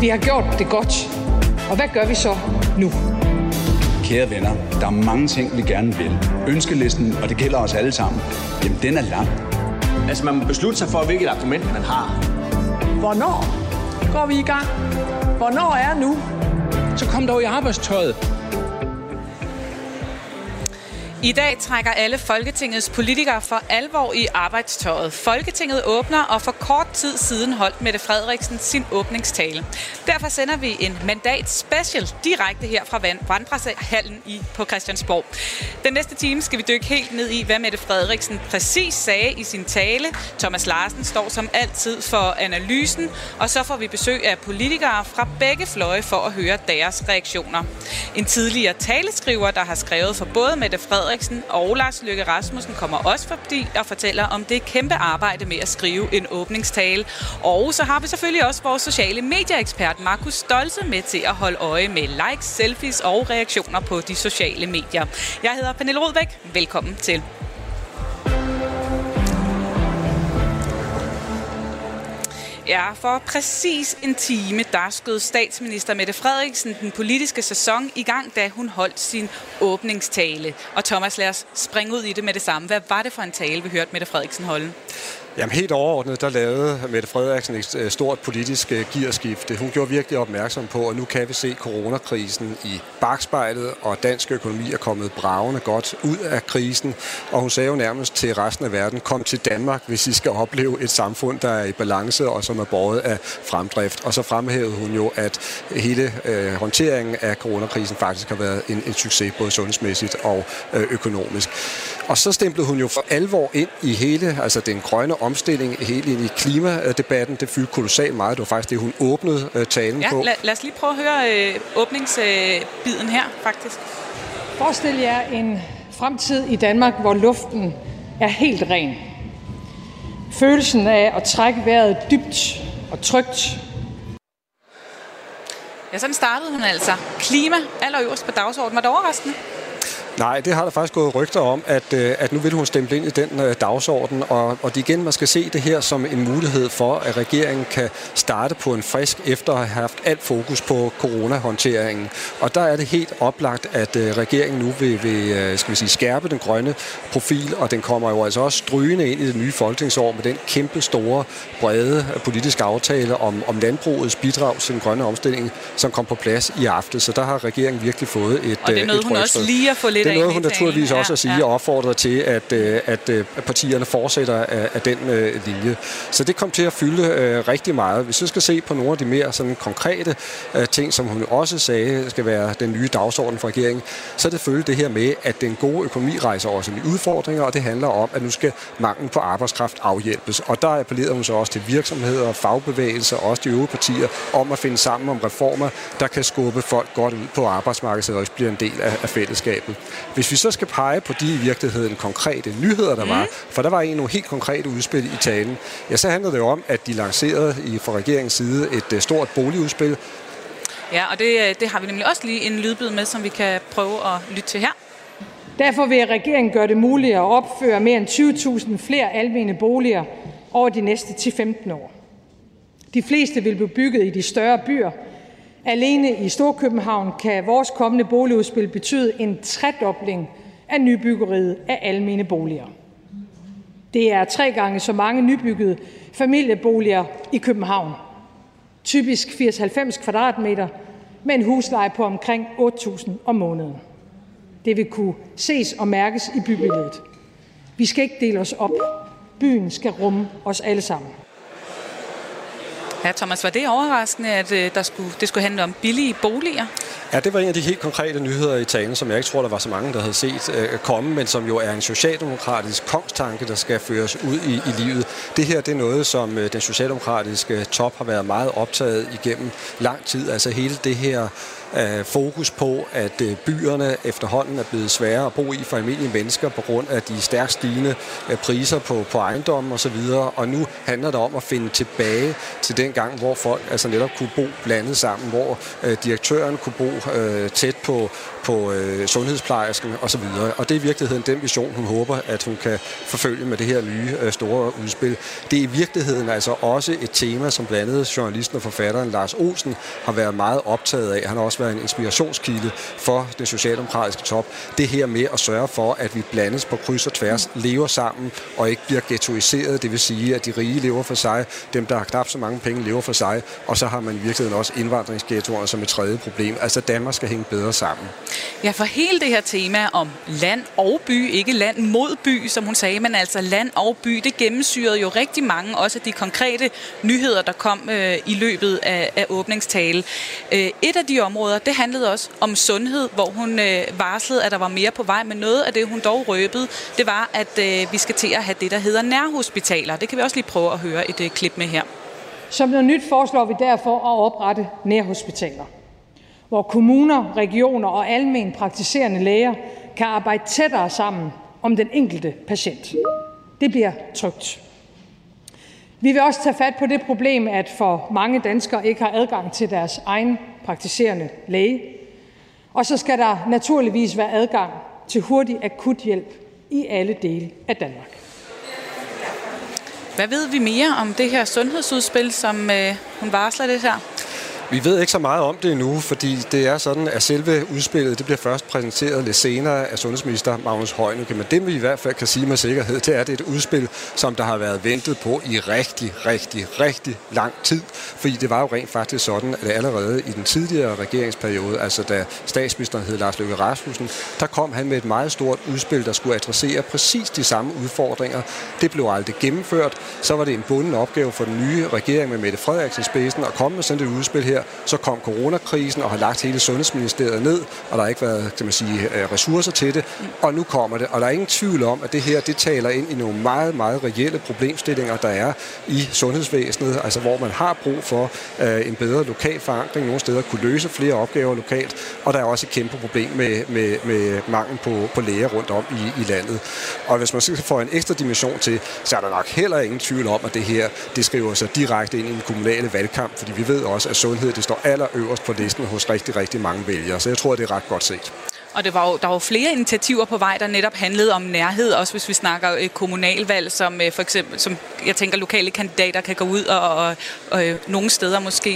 Vi har gjort det godt. Og hvad gør vi så nu? Kære venner, der er mange ting, vi gerne vil. Ønskelisten, og det gælder os alle sammen, jamen den er lang. Altså man må beslutte sig for, hvilket argument man har. Hvornår går vi i gang? Hvornår er nu? Så kom dog i arbejdstøjet. I dag trækker alle Folketingets politikere for alvor i arbejdstøjet. Folketinget åbner, og for kort tid siden holdt Mette Frederiksen sin åbningstale. Derfor sender vi en mandat special direkte her fra Vandrehallen i på Christiansborg. Den næste time skal vi dykke helt ned i, hvad Mette Frederiksen præcis sagde i sin tale. Thomas Larsen står som altid for analysen, og så får vi besøg af politikere fra begge fløje for at høre deres reaktioner. En tidligere taleskriver, der har skrevet for både Mette Frederiksen Frederiksen og Lars Løkke Rasmussen kommer også forbi og fortæller om det kæmpe arbejde med at skrive en åbningstale. Og så har vi selvfølgelig også vores sociale medieekspert Markus Stolze med til at holde øje med likes, selfies og reaktioner på de sociale medier. Jeg hedder Pernille Rodbæk. Velkommen til. Ja, for præcis en time, der skød statsminister Mette Frederiksen den politiske sæson i gang, da hun holdt sin åbningstale. Og Thomas, lad os springe ud i det med det samme. Hvad var det for en tale, vi hørte Mette Frederiksen holde? Jamen helt overordnet, der lavede Mette Frederiksen et øh, stort politisk øh, gearskifte. Hun gjorde virkelig opmærksom på, at nu kan vi se coronakrisen i bagspejlet, og dansk økonomi er kommet bravende godt ud af krisen. Og hun sagde jo nærmest til resten af verden, kom til Danmark, hvis I skal opleve et samfund, der er i balance og som er båret af fremdrift. Og så fremhævede hun jo, at hele øh, håndteringen af coronakrisen faktisk har været en, en succes, både sundhedsmæssigt og øh, økonomisk. Og så stemplede hun jo for alvor ind i hele, altså den grønne omstilling, helt ind i klimadebatten. Det fyldte kolossalt meget. Det var faktisk det, hun åbnede øh, talen ja, på. Lad, lad os lige prøve at høre øh, åbningsbiden øh, her, faktisk. Forestil jer en fremtid i Danmark, hvor luften er helt ren. Følelsen af at trække vejret dybt og trygt. Ja, sådan startede hun altså. Klima allerøverst på dagsordenen. Var det overraskende? Nej, det har der faktisk gået rygter om, at, øh, at nu vil hun stemme ind i den uh, dagsorden, og, og igen, man skal se det her som en mulighed for, at regeringen kan starte på en frisk, efter at have haft alt fokus på coronahåndteringen. Og der er det helt oplagt, at uh, regeringen nu vil, vil skal vi sige, skærpe den grønne profil, og den kommer jo altså også strygende ind i det nye folketingsår med den kæmpe store, brede politiske aftale om, om landbrugets bidrag til den grønne omstilling, som kom på plads i aften. Så der har regeringen virkelig fået et Og det er noget, hun også lige at få lidt det er noget, hun naturligvis også at sige ja. og opfordrer til, at, øh, at, at partierne fortsætter af, af den uh, linje. Så det kom til at fylde uh, rigtig meget. Hvis vi skal se på nogle af de mere sådan, konkrete uh, ting, som hun også sagde skal være den nye dagsorden for regeringen, så er det følge det her med, at den gode økonomi rejser også nye udfordringer, og det handler om, at nu skal manglen på arbejdskraft afhjælpes. Og der appellerede hun så også til virksomheder, fagbevægelser og også de øvrige partier om at finde sammen om reformer, der kan skubbe folk godt ud på arbejdsmarkedet, og også bliver en del af, af fællesskabet. Hvis vi så skal pege på de i virkeligheden konkrete nyheder, der mm. var, for der var en nogle helt konkrete udspil i talen, ja, så handlede det jo om, at de lancerede i, fra regeringens side et uh, stort boligudspil. Ja, og det, det har vi nemlig også lige en lydbid med, som vi kan prøve at lytte til her. Derfor vil regeringen gøre det muligt at opføre mere end 20.000 flere almene boliger over de næste 10-15 år. De fleste vil blive bygget i de større byer, Alene i Storkøbenhavn kan vores kommende boligudspil betyde en tredobling af nybyggeriet af almene boliger. Det er tre gange så mange nybyggede familieboliger i København. Typisk 80-90 kvadratmeter med en husleje på omkring 8.000 om måneden. Det vil kunne ses og mærkes i bybilledet. Vi skal ikke dele os op. Byen skal rumme os alle sammen. Ja, Thomas, var det overraskende, at øh, der skulle, det skulle handle om billige boliger? Ja, det var en af de helt konkrete nyheder i talen, som jeg ikke tror, der var så mange, der havde set øh, komme, men som jo er en socialdemokratisk kongstanke, der skal føres ud i, i livet. Det her det er noget, som øh, den socialdemokratiske top har været meget optaget igennem lang tid. Altså hele det her øh, fokus på, at øh, byerne efterhånden er blevet sværere at bo i for almindelige mennesker på grund af de stærkt stigende øh, priser på, på ejendommen osv. Og nu handler det om at finde tilbage til den gang, hvor folk altså netop kunne bo blandet sammen, hvor øh, direktøren kunne bo øh, tæt på, på øh, sundhedsplejersken osv. Og det er i virkeligheden den vision, hun håber, at hun kan forfølge med det her nye øh, store udspil. Det er i virkeligheden altså også et tema, som blandt andet journalisten og forfatteren Lars Olsen har været meget optaget af. Han har også være en inspirationskilde for den socialdemokratiske top. Det her med at sørge for, at vi blandes på kryds og tværs, lever sammen og ikke bliver ghettoiseret. Det vil sige, at de rige lever for sig, dem der har knap så mange penge lever for sig, og så har man i virkeligheden også indvandringsghettoerne som et tredje problem. Altså Danmark skal hænge bedre sammen. Ja, for hele det her tema om land og by, ikke land mod by, som hun sagde, men altså land og by, det gennemsyrede jo rigtig mange, også de konkrete nyheder, der kom øh, i løbet af, af åbningstale. Øh, et af de områder, det handlede også om sundhed, hvor hun øh, varslede, at der var mere på vej, men noget af det, hun dog røbede, det var, at øh, vi skal til at have det, der hedder nærhospitaler. Det kan vi også lige prøve at høre et øh, klip med her. Som noget nyt foreslår vi derfor at oprette nærhospitaler hvor kommuner, regioner og almen praktiserende læger kan arbejde tættere sammen om den enkelte patient. Det bliver trygt. Vi vil også tage fat på det problem, at for mange danskere ikke har adgang til deres egen praktiserende læge. Og så skal der naturligvis være adgang til hurtig akuthjælp i alle dele af Danmark. Hvad ved vi mere om det her sundhedsudspil, som øh, hun varsler det her? Vi ved ikke så meget om det endnu, fordi det er sådan, at selve udspillet det bliver først præsenteret lidt senere af sundhedsminister Magnus Heunicke. Men det vi i hvert fald kan sige med sikkerhed, det er, at det er et udspil, som der har været ventet på i rigtig, rigtig, rigtig lang tid. Fordi det var jo rent faktisk sådan, at allerede i den tidligere regeringsperiode, altså da statsministeren hed Lars Løkke Rasmussen, der kom han med et meget stort udspil, der skulle adressere præcis de samme udfordringer. Det blev aldrig gennemført. Så var det en bunden opgave for den nye regering med Mette Frederiksen spidsen at komme med sådan et udspil her, så kom coronakrisen og har lagt hele Sundhedsministeriet ned, og der har ikke været kan man sige, øh, ressourcer til det. Og nu kommer det, og der er ingen tvivl om, at det her det taler ind i nogle meget, meget reelle problemstillinger, der er i sundhedsvæsenet, altså hvor man har brug for øh, en bedre lokal forankring, nogle steder kunne løse flere opgaver lokalt, og der er også et kæmpe problem med, med, med mangel på, på læger rundt om i, i landet. Og hvis man skal få en ekstra dimension til, så er der nok heller ingen tvivl om, at det her det skriver sig direkte ind i en kommunale valgkamp, fordi vi ved også, at sundhed det står allerøverst på listen hos rigtig, rigtig mange vælgere. Så jeg tror, det er ret godt set. Og det var jo, der var flere initiativer på vej, der netop handlede om nærhed, også hvis vi snakker øh, kommunalvalg, som øh, for eksempel, som jeg tænker, lokale kandidater kan gå ud og, og, og øh, nogle steder måske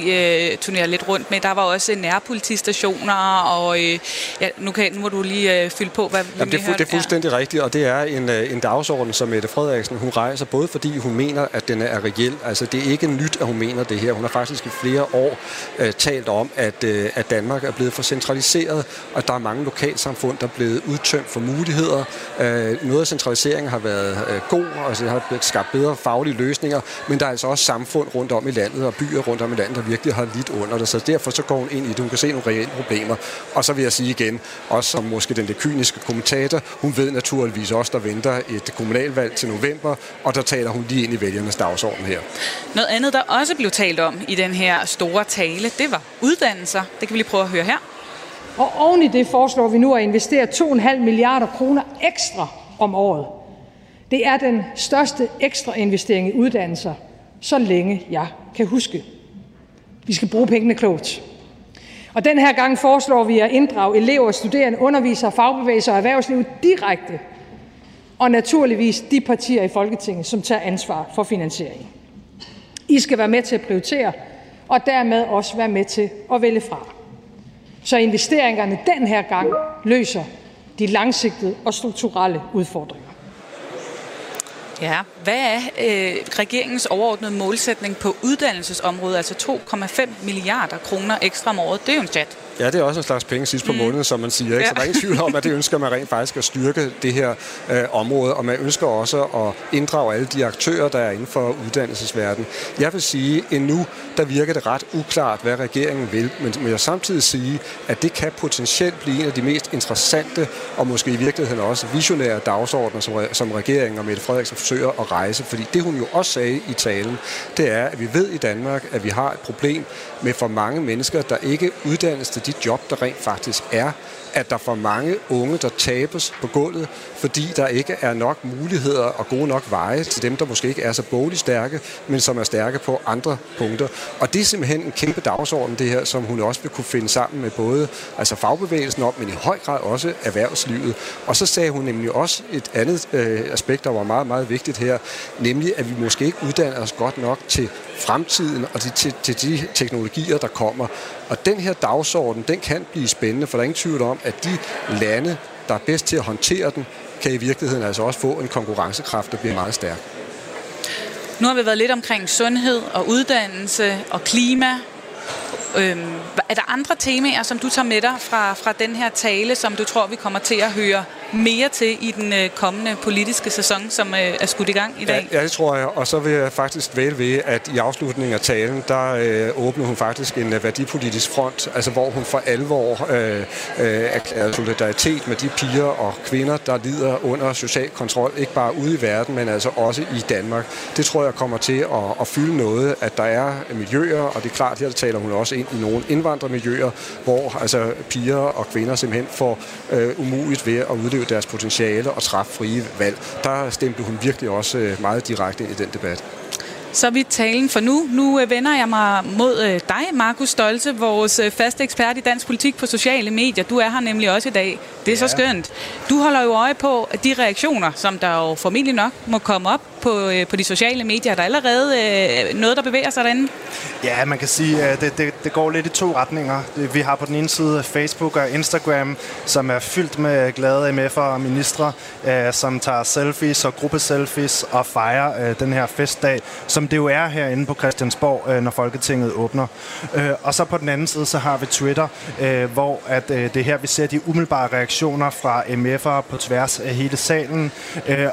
øh, turnere lidt rundt med. Der var også nærpolitistationer, og øh, ja, nu, kan, nu må du lige øh, fylde på, hvad Jamen, det, er, det er fuldstændig ja. rigtigt, og det er en, en dagsorden, som Mette Frederiksen hun rejser, både fordi hun mener, at den er reel. Altså, det er ikke nyt, at hun mener det her. Hun har faktisk i flere år øh, talt om, at, øh, at Danmark er blevet for centraliseret, og der er mange lokale lokalsamfund, der er blevet udtømt for muligheder. Øh, noget af centraliseringen har været øh, god, og det har skabt bedre faglige løsninger, men der er altså også samfund rundt om i landet og byer rundt om i landet, der virkelig har lidt under det. Så derfor så går hun ind i det. Hun kan se nogle reelle problemer. Og så vil jeg sige igen, også som måske den lidt kyniske kommentator, hun ved naturligvis også, der venter et kommunalvalg til november, og der taler hun lige ind i vælgernes dagsorden her. Noget andet, der også blev talt om i den her store tale, det var uddannelser. Det kan vi lige prøve at høre her. Og oven i det foreslår vi nu at investere 2,5 milliarder kroner ekstra om året. Det er den største ekstra investering i uddannelser, så længe jeg kan huske. Vi skal bruge pengene klogt. Og den her gang foreslår vi at inddrage elever, studerende, undervisere, fagbevægelser og erhvervsliv direkte. Og naturligvis de partier i Folketinget, som tager ansvar for finansieringen. I skal være med til at prioritere, og dermed også være med til at vælge fra så investeringerne den her gang løser de langsigtede og strukturelle udfordringer. Ja, hvad er øh, regeringens overordnede målsætning på uddannelsesområdet, altså 2,5 milliarder kroner ekstra om året? Det er jo en chat. Ja, det er også en slags penge sidst på mm. måneden, som man siger. Ikke? Ja. Så der er ingen tvivl om, at det ønsker man rent faktisk at styrke det her øh, område, og man ønsker også at inddrage alle de aktører, der er inden for uddannelsesverdenen. Jeg vil sige, endnu der virker det ret uklart, hvad regeringen vil, men jeg vil samtidig sige, at det kan potentielt blive en af de mest interessante og måske i virkeligheden også visionære dagsordner, som, som regeringen og Mette Frederiksen forsøger at rejse. Fordi det, hun jo også sagde i talen, det er, at vi ved i Danmark, at vi har et problem med for mange mennesker, der ikke uddannes til de job, der rent faktisk er, at der for mange unge, der tabes på gulvet, fordi der ikke er nok muligheder og gode nok veje til dem, der måske ikke er så bogligt stærke, men som er stærke på andre punkter. Og det er simpelthen en kæmpe dagsorden, det her, som hun også vil kunne finde sammen med både altså fagbevægelsen om, men i høj grad også erhvervslivet. Og så sagde hun nemlig også et andet øh, aspekt, der var meget, meget vigtigt her, nemlig at vi måske ikke uddanner os godt nok til fremtiden og til, til de teknologier, der kommer. Og den her dagsorden, den kan blive spændende, for der er ingen tvivl om, at de lande, der er bedst til at håndtere den, kan i virkeligheden altså også få en konkurrencekraft, der bliver meget stærk. Nu har vi været lidt omkring sundhed og uddannelse og klima. Øhm, er der andre temaer, som du tager med dig fra, fra den her tale, som du tror, vi kommer til at høre mere til i den øh, kommende politiske sæson, som øh, er skudt i gang i dag? Ja, ja, det tror jeg. Og så vil jeg faktisk vælge ved, at i afslutningen af talen, der øh, åbner hun faktisk en øh, værdipolitisk front, altså hvor hun for alvor øh, øh, erklærer solidaritet med de piger og kvinder, der lider under social kontrol, ikke bare ude i verden, men altså også i Danmark. Det tror jeg kommer til at, at fylde noget, at der er miljøer, og det er klart, her taler hun også ind i nogle indvandrermiljøer, hvor altså piger og kvinder simpelthen får øh, umuligt ved at udleve deres potentiale og træffe frie valg. Der stemte hun virkelig også øh, meget direkte ind i den debat. Så vi talen for nu. Nu øh, vender jeg mig mod øh, dig, Markus Stolte, vores faste ekspert i dansk politik på sociale medier. Du er her nemlig også i dag. Det er ja. så skønt. Du holder jo øje på de reaktioner, som der jo formentlig nok må komme op på, på de sociale medier. Er der allerede noget, der bevæger sig derinde? Ja, man kan sige, at det, det, det går lidt i to retninger. Vi har på den ene side Facebook og Instagram, som er fyldt med glade MF'er og ministre, som tager selfies og gruppeselfies og fejrer den her festdag, som det jo er herinde på Christiansborg, øh, når Folketinget åbner. Øh, og så på den anden side, så har vi Twitter, øh, hvor at det her, vi ser de umiddelbare reaktioner fra MF'er på tværs af hele salen.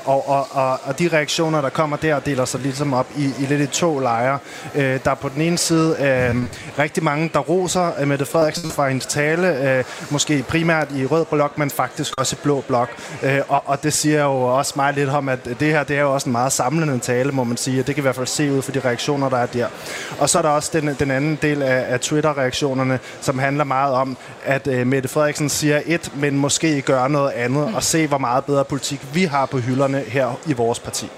Og, og, og, og de reaktioner, der kommer der, deler sig ligesom op i, i lidt i to lejre. Der er på den ene side øh, rigtig mange, der roser øh, Mette Frederiksen fra hendes tale, øh, måske primært i rød blok, men faktisk også i blå blok. Øh, og, og det siger jo også meget lidt om, at det her det er jo også en meget samlende tale, må man sige. Det kan i hvert fald se ud for de reaktioner, der er der. Og så er der også den, den anden del af, af Twitter-reaktionerne, som handler meget om, at øh, Mette Frederiksen siger et, men måske gør noget andet, mm. og se, hvor meget bedre politik vi har på hylderne her i vores parti.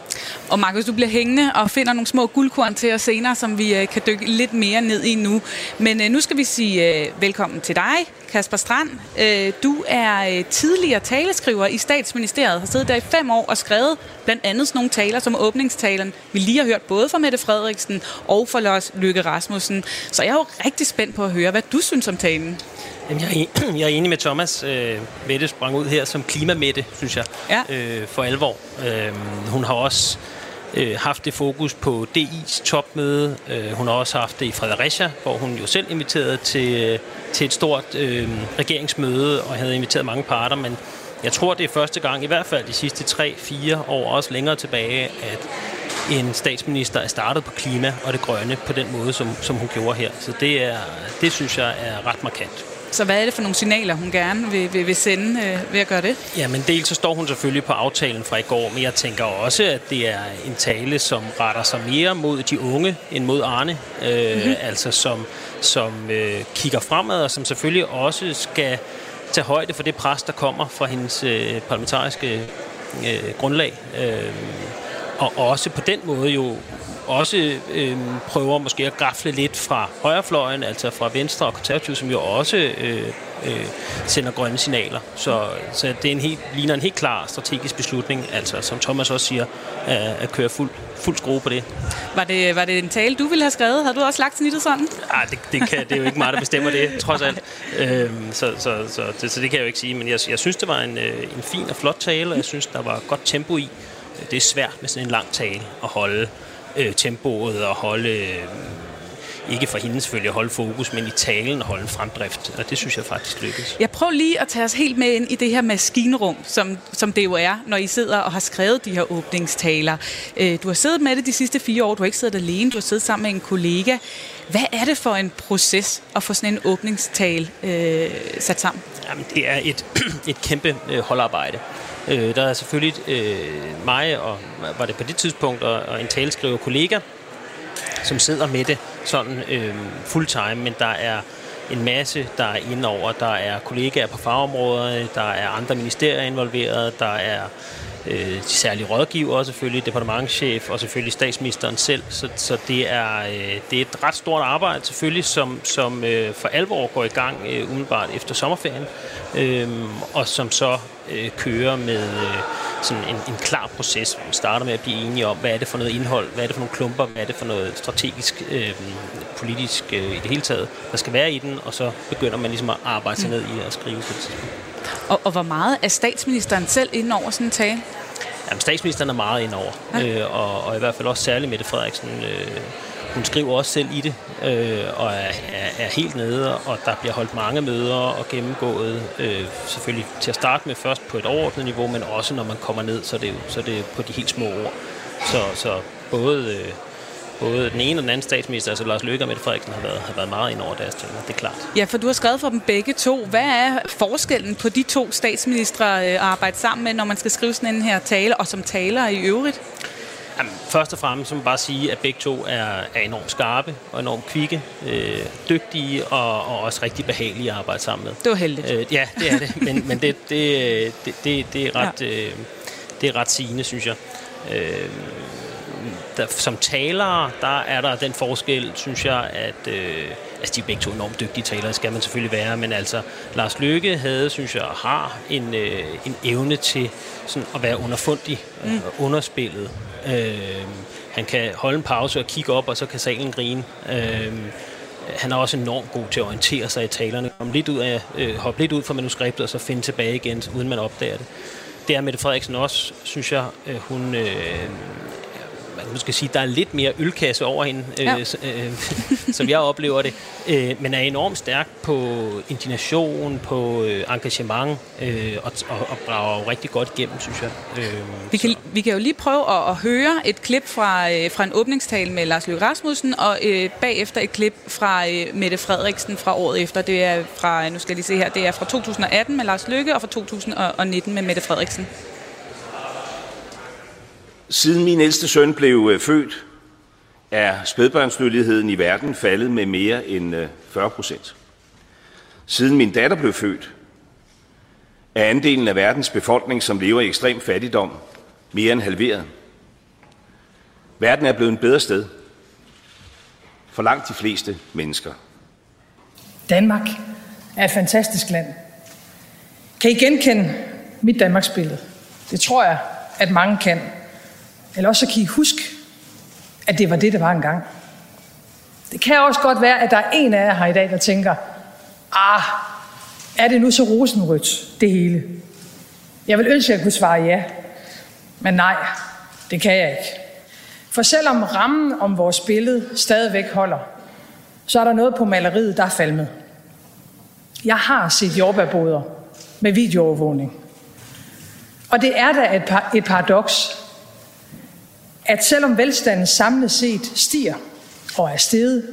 Og Markus, du bliver hængende og finder nogle små guldkorn til os senere, som vi øh, kan dykke lidt mere ned i nu. Men øh, nu skal vi sige øh, velkommen til dig, Kasper Strand. Øh, du er øh, tidligere taleskriver i statsministeriet, har siddet der i fem år og skrevet blandt andet sådan nogle taler som åbningstalen, vi lige har hørt både fra Mette Frederiksen og fra Lars Løkke Rasmussen. Så jeg er jo rigtig spændt på at høre, hvad du synes om talen. Jamen, jeg, er, jeg er enig med Thomas. Øh, Mette sprang ud her som klimamette, synes jeg, ja. øh, for alvor. Øh, hun har også øh, Øh, haft det fokus på DI's topmøde. Øh, hun har også haft det i Fredericia, hvor hun jo selv inviterede til, øh, til et stort øh, regeringsmøde og havde inviteret mange parter, men jeg tror, det er første gang, i hvert fald de sidste 3-4 år, også længere tilbage, at en statsminister er startet på klima og det grønne på den måde, som, som hun gjorde her. Så det, er, det synes jeg er ret markant. Så hvad er det for nogle signaler, hun gerne vil, vil, vil sende øh, ved at gøre det? Jamen dels så står hun selvfølgelig på aftalen fra i går, men jeg tænker også, at det er en tale, som retter sig mere mod de unge end mod Arne. Øh, mm-hmm. Altså som, som øh, kigger fremad, og som selvfølgelig også skal tage højde for det pres, der kommer fra hendes øh, parlamentariske øh, grundlag. Øh, og også på den måde jo også øh, prøver måske at grafle lidt fra højrefløjen, altså fra Venstre og Konservative, som jo også øh, øh, sender grønne signaler. Så, så det er en helt, ligner en helt klar strategisk beslutning, altså som Thomas også siger, at, at køre fuld, fuld skrue på det. Var, det. var det en tale, du ville have skrevet? Havde du også lagt snittet sådan? Nej, det, det, kan, det er jo ikke mig, der bestemmer det, trods alt. Øhm, så, så, så, det, så det kan jeg jo ikke sige, men jeg, jeg synes, det var en, øh, en fin og flot tale, og jeg synes, der var godt tempo i. Det er svært med sådan en lang tale at holde øh, tempoet og holde... Øh, ikke for hende selvfølgelig holde fokus, men i talen og holde en fremdrift. Og det synes jeg faktisk lykkedes. Jeg prøver lige at tage os helt med ind i det her maskinrum, som, som det jo er, når I sidder og har skrevet de her åbningstaler. Øh, du har siddet med det de sidste fire år. Du har ikke siddet alene. Du har siddet sammen med en kollega. Hvad er det for en proces at få sådan en åbningstale øh, sat sammen? Jamen, det er et, et kæmpe øh, holdarbejde. Øh, der er selvfølgelig øh, mig, og var det på det tidspunkt, og, og en taleskriver kollega, som sidder med det sådan øh, fulltime, men der er en masse, der er inde over. Der er kollegaer på fagområderne, der er andre ministerier involveret, der er øh, de særlige rådgiver selvfølgelig, departementchef og selvfølgelig statsministeren selv. Så, så det, er, øh, det er et ret stort arbejde selvfølgelig, som, som øh, for alvor går i gang øh, umiddelbart efter sommerferien, øh, og som så øh, kører med øh, sådan en, en klar proces. Vi starter med at blive enige om, hvad er det for noget indhold, hvad er det for nogle klumper, hvad er det for noget strategisk, øh, politisk øh, i det hele taget, der skal være i den, og så begynder man ligesom at arbejde sig ned i at skrive på det Og, og hvor meget er statsministeren selv inde over sådan en tale? Jamen, statsministeren er meget ind over, ja. øh, og, og i hvert fald også særligt Mette Frederiksen. Øh, hun skriver også selv i det, øh, og er, er, er helt nede, og der bliver holdt mange møder og gennemgået, øh, selvfølgelig til at starte med først på et overordnet niveau, men også når man kommer ned, så er det, så er det på de helt små ord. Så, så både, øh, både den ene og den anden statsminister, altså Lars Løkke og Mette Frederiksen, har været, har været meget ind over deres ting, det er klart. Ja, for du har skrevet for dem begge to. Hvad er forskellen på de to statsministre øh, at arbejde sammen med, når man skal skrive sådan en her tale, og som taler i øvrigt? Jamen, først og fremmest må man bare sige, at begge to er, er enormt skarpe og enormt kvikke, øh, dygtige og, og også rigtig behagelige at arbejde sammen med. Det var heldigt. Øh, ja, det er det, men, men det, det, det, det, det, er ret, ja. øh, det er ret sigende, synes jeg. Øh, der, som talere, der er der den forskel, synes jeg, at øh, altså, de er begge to enormt dygtige talere, skal man selvfølgelig være, men altså, Lars Løkke havde, synes jeg, har en, øh, en evne til sådan, at være underfundig, mm. og underspillet. Øh, han kan holde en pause og kigge op, og så kan salen grine. Øh, han er også enormt god til at orientere sig i talerne, komme lidt ud af, øh, hoppe lidt ud fra manuskriptet, og så finde tilbage igen, uden man opdager det. Det er Mette Frederiksen også, synes jeg. Øh, hun øh, man skal sige, der er lidt mere ølkasse over hende, øh, ja. øh, som jeg oplever det, øh, men er enormt stærk på indignation, på øh, engagement, øh, og, og, og brager rigtig godt igennem, synes jeg. Øh, vi, kan, vi kan jo lige prøve at, at høre et klip fra, øh, fra en åbningstale med Lars Løkke Rasmussen, og øh, bagefter et klip fra øh, Mette Frederiksen fra året efter. Det er fra, nu skal jeg lige se her, det er fra 2018 med Lars Løkke, og fra 2019 med Mette Frederiksen. Siden min ældste søn blev øh, født, er spædbørnsdødeligheden i verden faldet med mere end øh, 40 procent. Siden min datter blev født, er andelen af verdens befolkning, som lever i ekstrem fattigdom, mere end halveret. Verden er blevet et bedre sted for langt de fleste mennesker. Danmark er et fantastisk land. Kan I genkende mit Danmarksbillede? Det tror jeg, at mange kan. Eller også så kan I huske, at det var det, det var engang. Det kan også godt være, at der er en af jer her i dag, der tænker, ah, er det nu så rosenrødt, det hele? Jeg vil ønske, at jeg kunne svare ja. Men nej, det kan jeg ikke. For selvom rammen om vores billede stadigvæk holder, så er der noget på maleriet, der er falmet. Jeg har set jordbærboder med videoovervågning. Og det er da et, par, et paradoks, at selvom velstanden samlet set stiger og er steget,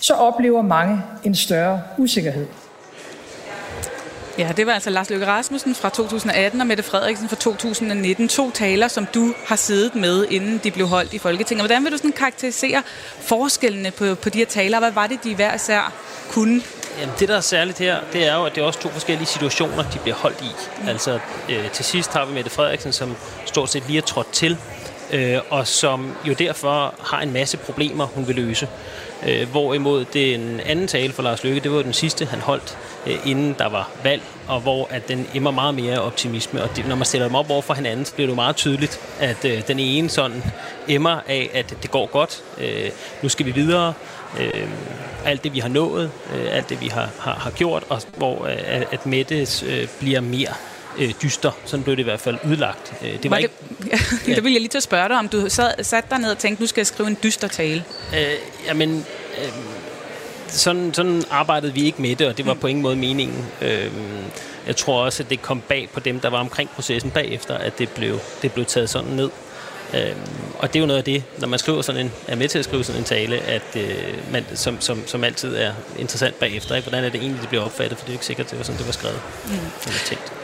så oplever mange en større usikkerhed. Ja, det var altså Lars Løkke Rasmussen fra 2018 og Mette Frederiksen fra 2019. To taler, som du har siddet med, inden de blev holdt i Folketinget. Hvordan vil du sådan karakterisere forskellene på, på de her taler? Hvad var det, de hver især kunne? Jamen, det, der er særligt her, det er jo, at det er også to forskellige situationer, de bliver holdt i. Altså, øh, til sidst har vi Mette Frederiksen, som stort set lige er trådt til øh, og som jo derfor har en masse problemer, hun vil løse. Øh, hvorimod den anden tale for Lars Løkke, det var den sidste, han holdt, øh, inden der var valg, og hvor at den emmer meget mere optimisme. Og det, når man stiller dem op over for hinanden, så bliver det jo meget tydeligt, at øh, den ene sådan emmer af, at det går godt, øh, nu skal vi videre, øh, alt det vi har nået, øh, alt det vi har, har, har gjort, og hvor øh, at Mette øh, bliver mere øh, dyster. Sådan blev det i hvert fald udlagt. Øh, det var, var ikke, det, ja. det vil jeg lige til at spørge dig, om du sad, sat dig ned og tænkte, nu skal jeg skrive en dyster tale. Øh, jamen, øh, sådan, sådan arbejdede vi ikke med det, og det var mm. på ingen måde meningen. Øh, jeg tror også, at det kom bag på dem, der var omkring processen bagefter, at det blev, det blev taget sådan ned. Øhm, og det er jo noget af det, når man skriver sådan en, er med til at skrive sådan en tale, at øh, man, som, som, som altid er interessant bagefter. Ikke? Hvordan er det egentlig, det bliver opfattet? For det er jo ikke sikkert, det var sådan, det var skrevet. Mm. Eller tænkt.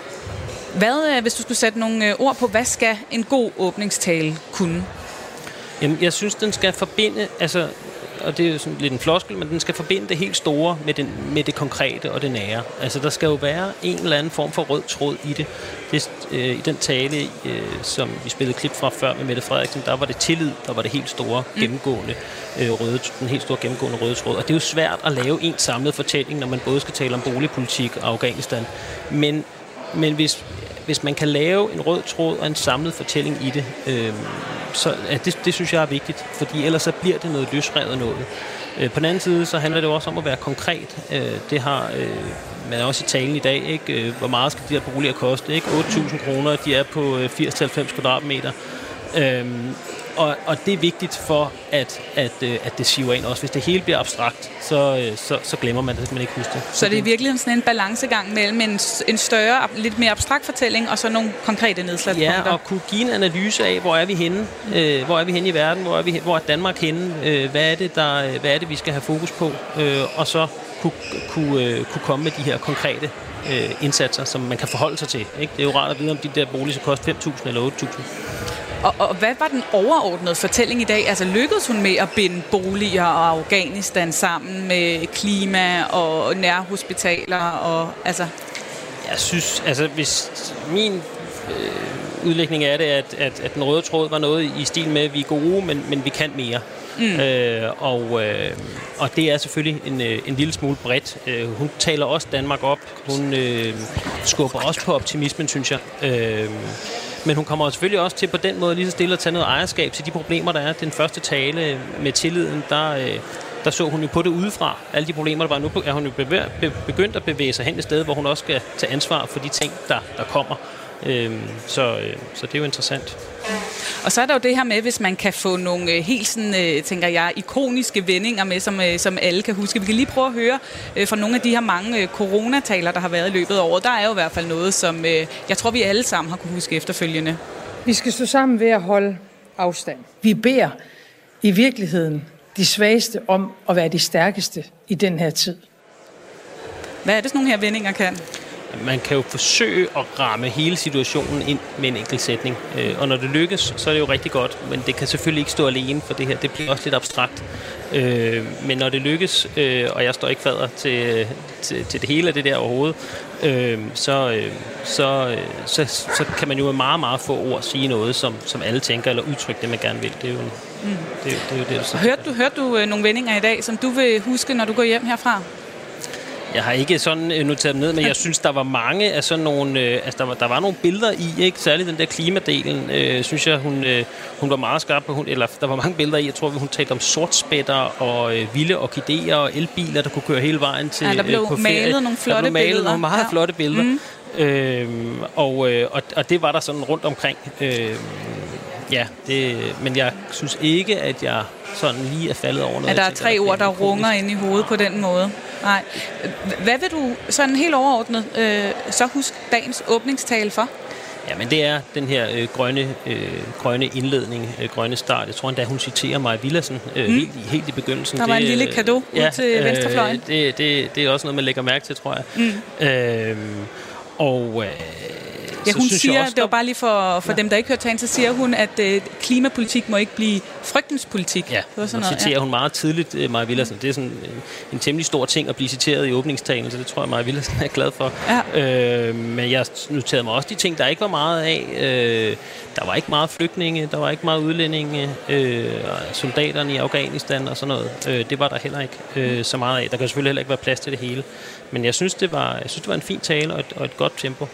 Hvad, øh, hvis du skulle sætte nogle øh, ord på, hvad skal en god åbningstale kunne? Jamen, jeg synes, den skal forbinde, altså og det er jo sådan lidt en floskel, men den skal forbinde det helt store med, den, med det konkrete og det nære. Altså, der skal jo være en eller anden form for rød tråd i det. det øh, I den tale, øh, som vi spillede klip fra før med Mette Frederiksen, der var det tillid, der var det helt store mm. gennemgående øh, røde, den helt store gennemgående røde tråd. Og det er jo svært at lave en samlet fortælling, når man både skal tale om boligpolitik og Afghanistan. Men, men hvis, hvis man kan lave en rød tråd og en samlet fortælling i det, øh, så ja, det, det synes jeg er vigtigt, fordi ellers så bliver det noget løsrevet noget. Øh, på den anden side, så handler det jo også om at være konkret. Øh, det har øh, man også i talen i dag, ikke? Øh, hvor meget skal de her boliger koste? Ikke? 8.000 kroner, de er på øh, 80-90 kvadratmeter. Øhm, og, og det er vigtigt for, at, at, øh, at det siver ind også. Hvis det hele bliver abstrakt, så, øh, så, så glemmer man det, hvis man ikke husker det. Så det er virkelig sådan en balancegang mellem en, en større, lidt mere abstrakt fortælling, og så nogle konkrete nedslagspunkter? Ja, og kunne give en analyse af, hvor er vi henne? Øh, hvor er vi henne i verden? Hvor er, vi, hvor er Danmark henne? Øh, hvad, er det, der, hvad er det, vi skal have fokus på? Øh, og så kunne, kunne, øh, kunne komme med de her konkrete øh, indsatser, som man kan forholde sig til. Ikke? Det er jo rart at vide, om de der boliger skal koste 5.000 eller 8.000. Og, og hvad var den overordnede fortælling i dag? Altså lykkedes hun med at binde boliger og Afghanistan sammen med klima og nærhospitaler? Og, altså jeg synes, altså hvis min øh, udlægning af det, at, at, at den røde tråd var noget i stil med, at vi er gode, men, men vi kan mere. Mm. Øh, og, øh, og det er selvfølgelig en, øh, en lille smule bredt. Øh, hun taler også Danmark op. Hun øh, skubber også på optimismen, synes jeg. Øh, men hun kommer selvfølgelig også til på den måde lige så stille at tage noget ejerskab til de problemer, der er. Den første tale med tilliden, der, øh, der så hun jo på det udefra. Alle de problemer, der var nu, er hun jo begyndt at bevæge sig hen et sted, hvor hun også skal tage ansvar for de ting, der, der kommer. Øhm, så, øh, så det er jo interessant. Og så er der jo det her med, hvis man kan få nogle øh, helt sådan, øh, tænker jeg, ikoniske vendinger med, som, øh, som alle kan huske. Vi kan lige prøve at høre fra nogle af de her mange coronataler, der har været i løbet af året. Der er jo i hvert fald noget, som jeg tror, vi alle sammen har kunne huske efterfølgende. Vi skal stå sammen ved at holde afstand. Vi beder i virkeligheden de svageste om at være de stærkeste i den her tid. Hvad er det, sådan nogle her vendinger kan? Man kan jo forsøge at ramme hele situationen ind med en enkelt sætning. Øh, og når det lykkes, så er det jo rigtig godt, men det kan selvfølgelig ikke stå alene for det her. Det bliver også lidt abstrakt. Øh, men når det lykkes, øh, og jeg står ikke fader til, til, til det hele af det der overhovedet, så, så, så, så kan man jo med meget, meget få ord sige noget, som, som alle tænker, eller udtrykke det, man gerne vil. Det er jo, en, mm. det, det, er jo det, det hørte du, hørte du nogle vendinger i dag, som du vil huske, når du går hjem herfra? Jeg har ikke sådan øh, noteret dem ned, men jeg synes, der var mange af sådan nogle... Øh, altså, der var, der var nogle billeder i, ikke? Særligt den der klimadelen, øh, synes jeg, hun, øh, hun var meget skarp på. Hun, eller der var mange billeder i. Jeg tror, hun talte om sortspætter og øh, vilde orkideer og elbiler, der kunne køre hele vejen til ja, der blev øh, på malet ferie. nogle flotte der blev malet billeder. nogle meget ja. flotte billeder. Mm. Øhm, og, øh, og, og det var der sådan rundt omkring. Øh, ja, det, men jeg synes ikke, at jeg sådan lige er faldet over noget. At der er tre ord, der runger ind i hovedet på den måde. Nej. Hvad vil du sådan helt overordnet øh, så huske dagens åbningstale for? Jamen det er den her øh, grønne, øh, grønne indledning, øh, grønne start. Jeg tror endda, hun citerer mig Villassen øh, mm. helt, helt i begyndelsen. Der var det, en lille kado ja, ud til øh, venstrefløjen. Det, det, det er også noget, man lægger mærke til, tror jeg. Mm. Øh, og... Øh, Ja, hun siger, også, det var bare lige for, for ja. dem, der ikke hørte talen, så siger hun, at øh, klimapolitik må ikke blive frygtens politik. Ja, det var sådan noget, citerer ja. hun meget tidligt, uh, Maja Villersen. Det er sådan en, en temmelig stor ting at blive citeret i åbningstalen, så det tror jeg, Maja Villersen er glad for. Ja. Øh, men jeg noterede mig også de ting, der ikke var meget af. Øh, der var ikke meget flygtninge, der var ikke meget udlændinge, øh, soldaterne i Afghanistan og sådan noget. Øh, det var der heller ikke øh, så meget af. Der kan selvfølgelig heller ikke være plads til det hele. Men jeg synes, det var, jeg synes, det var en fin tale og et, og et godt tempo.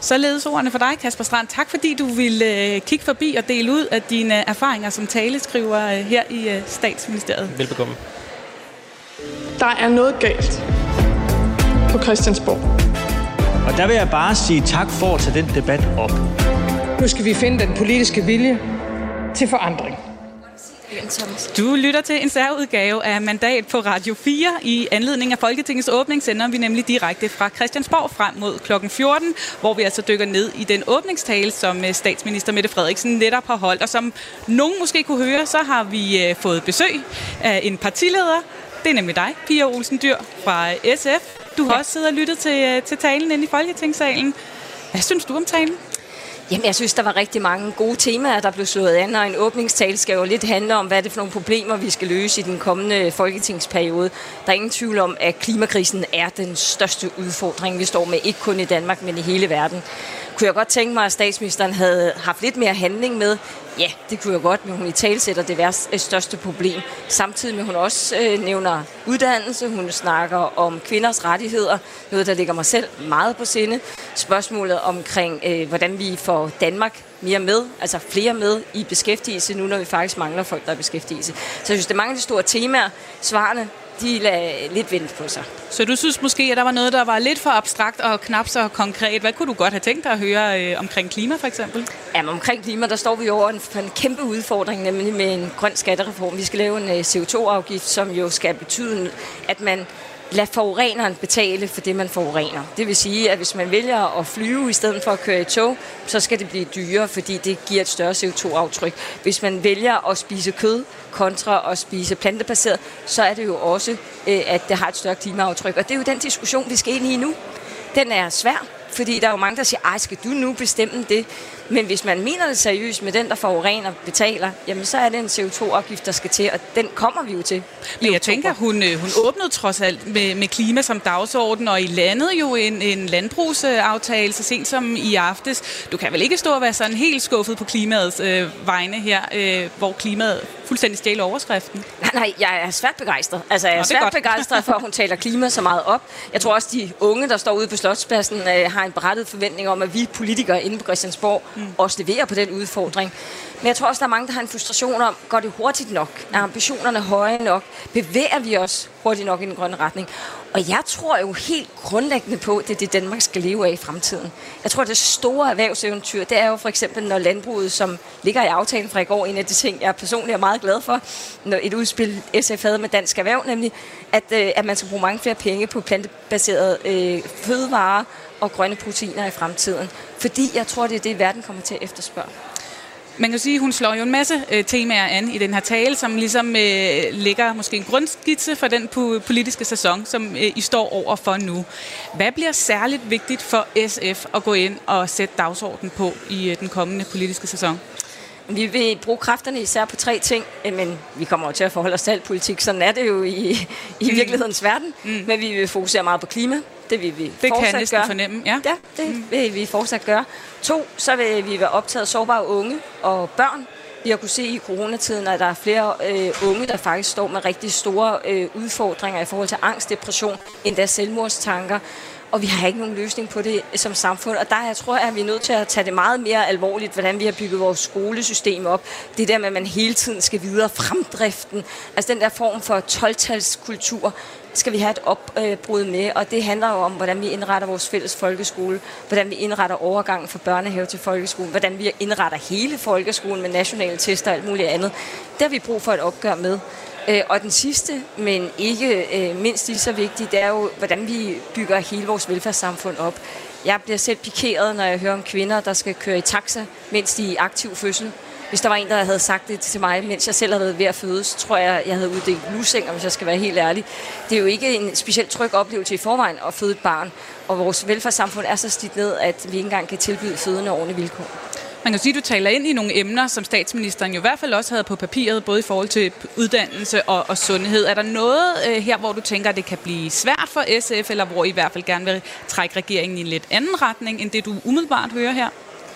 Således ordene for dig, Kasper Strand. Tak fordi du ville øh, kigge forbi og dele ud af dine erfaringer som taleskriver øh, her i øh, Statsministeriet. Velbekomme. Der er noget galt på Christiansborg. Og der vil jeg bare sige tak for at tage den debat op. Nu skal vi finde den politiske vilje til forandring. Du lytter til en særudgave af Mandat på Radio 4. I anledning af Folketingets åbning sender vi nemlig direkte fra Christiansborg frem mod kl. 14, hvor vi altså dykker ned i den åbningstale, som øh, statsminister Mette Frederiksen netop har holdt. Og som nogen måske kunne høre, så har vi øh, fået besøg af en partileder. Det er nemlig dig, Pia Olsen Dyr fra SF. Du har ja. også siddet og lyttet til, øh, til talen inde i Folketingssalen. Hvad synes du om talen? Jamen, jeg synes, der var rigtig mange gode temaer, der blev slået an, og en åbningstale skal jo lidt handle om, hvad det er for nogle problemer, vi skal løse i den kommende folketingsperiode. Der er ingen tvivl om, at klimakrisen er den største udfordring, vi står med, ikke kun i Danmark, men i hele verden. Kunne jeg godt tænke mig, at statsministeren havde haft lidt mere handling med, Ja, det kunne jeg godt, men hun i talsætter det værste, øh, største problem. Samtidig med, hun også øh, nævner uddannelse, hun snakker om kvinders rettigheder, noget, der ligger mig selv meget på sinde. Spørgsmålet omkring, øh, hvordan vi får Danmark mere med, altså flere med i beskæftigelse, nu når vi faktisk mangler folk, der er i beskæftigelse. Så jeg synes, det er mange af de store temaer. Svarene de lader lidt vente på sig. Så du synes måske, at der var noget, der var lidt for abstrakt og knap så konkret. Hvad kunne du godt have tænkt dig at høre øh, omkring klima for eksempel? Jamen, omkring klima, der står vi over en, for en kæmpe udfordring, nemlig med en grøn skattereform. Vi skal lave en øh, CO2-afgift, som jo skal betyde, at man lad forureneren betale for det, man forurener. Det vil sige, at hvis man vælger at flyve i stedet for at køre i tog, så skal det blive dyrere, fordi det giver et større CO2-aftryk. Hvis man vælger at spise kød kontra at spise plantebaseret, så er det jo også, øh, at det har et større klimaaftryk. Og det er jo den diskussion, vi skal ind i nu. Den er svær, fordi der er jo mange, der siger, ej, skal du nu bestemme det? Men hvis man mener det seriøst med den, der forurener, betaler, jamen så er det en CO2-afgift, der skal til, og den kommer vi jo til. Men jeg tænker, hun, øh, hun åbnede trods alt med, med klima som dagsorden, og I landede jo en, en landbrugsaftale så sent som i aftes. Du kan vel ikke stå og være sådan helt skuffet på klimaets øh, vegne her, øh, hvor klimaet fuldstændig stjæler overskriften? Nej, jeg er svært begejstret. Altså, jeg er, Nå, svært godt. begejstret for, at hun taler klima så meget op. Jeg tror også, de unge, der står ude på Slotspladsen, øh, har en berettet forventning om, at vi politikere inde på Christiansborg mm. også leverer på den udfordring. Men jeg tror også, der er mange, der har en frustration om, går det hurtigt nok? Er ambitionerne høje nok? Bevæger vi os hurtigt nok i den grønne retning? Og jeg tror jo helt grundlæggende på, at det er det, Danmark skal leve af i fremtiden. Jeg tror, at det store erhvervseventyr, det er jo for eksempel, når landbruget, som ligger i aftalen fra i går, en af de ting, jeg personligt er meget glad for, når et udspil SF havde med Dansk Erhverv, nemlig, at, øh, at man skal bruge mange flere penge på plantebaserede øh, fødevarer og grønne proteiner i fremtiden. Fordi jeg tror, det er det, verden kommer til at efterspørge. Man kan sige, hun slår jo en masse øh, temaer an i den her tale, som ligesom øh, lægger måske en grundskitse for den politiske sæson, som øh, I står over for nu. Hvad bliver særligt vigtigt for SF at gå ind og sætte dagsordenen på i øh, den kommende politiske sæson? Vi vil bruge kræfterne især på tre ting, øh, men vi kommer jo til at forholde os til alt politik. Sådan er det jo i, i mm. virkelighedens verden. Mm. Men vi vil fokusere meget på klima. Det vil vi det fortsat kan jeg gøre. fornemme, ja. Ja, det mm. vil vi fortsat gøre. To, så vil vi være optaget sårbare unge og børn. Vi har kunne se i coronatiden, at der er flere øh, unge, der faktisk står med rigtig store øh, udfordringer i forhold til angst, depression, endda selvmordstanker og vi har ikke nogen løsning på det som samfund. Og der jeg tror jeg, at vi er nødt til at tage det meget mere alvorligt, hvordan vi har bygget vores skolesystem op. Det der med, at man hele tiden skal videre fremdriften. Altså den der form for 12-talskultur skal vi have et opbrud med, og det handler jo om, hvordan vi indretter vores fælles folkeskole, hvordan vi indretter overgangen fra børnehave til folkeskole, hvordan vi indretter hele folkeskolen med nationale tester og alt muligt andet. Det har vi brug for et opgør med. Øh, og den sidste, men ikke øh, mindst lige så vigtig, det er jo, hvordan vi bygger hele vores velfærdssamfund op. Jeg bliver selv pikeret, når jeg hører om kvinder, der skal køre i taxa, mens de er i aktiv fødsel. Hvis der var en, der havde sagt det til mig, mens jeg selv havde været ved at fødes, tror jeg, jeg havde uddelt lusinger, hvis jeg skal være helt ærlig. Det er jo ikke en specielt tryg oplevelse i forvejen at føde et barn, og vores velfærdssamfund er så slidt ned, at vi ikke engang kan tilbyde fødende ordentlige vilkår. Man kan sige, at du taler ind i nogle emner, som statsministeren jo i hvert fald også havde på papiret, både i forhold til uddannelse og, og sundhed. Er der noget øh, her, hvor du tænker, at det kan blive svært for SF, eller hvor I i hvert fald gerne vil trække regeringen i en lidt anden retning, end det du umiddelbart hører her?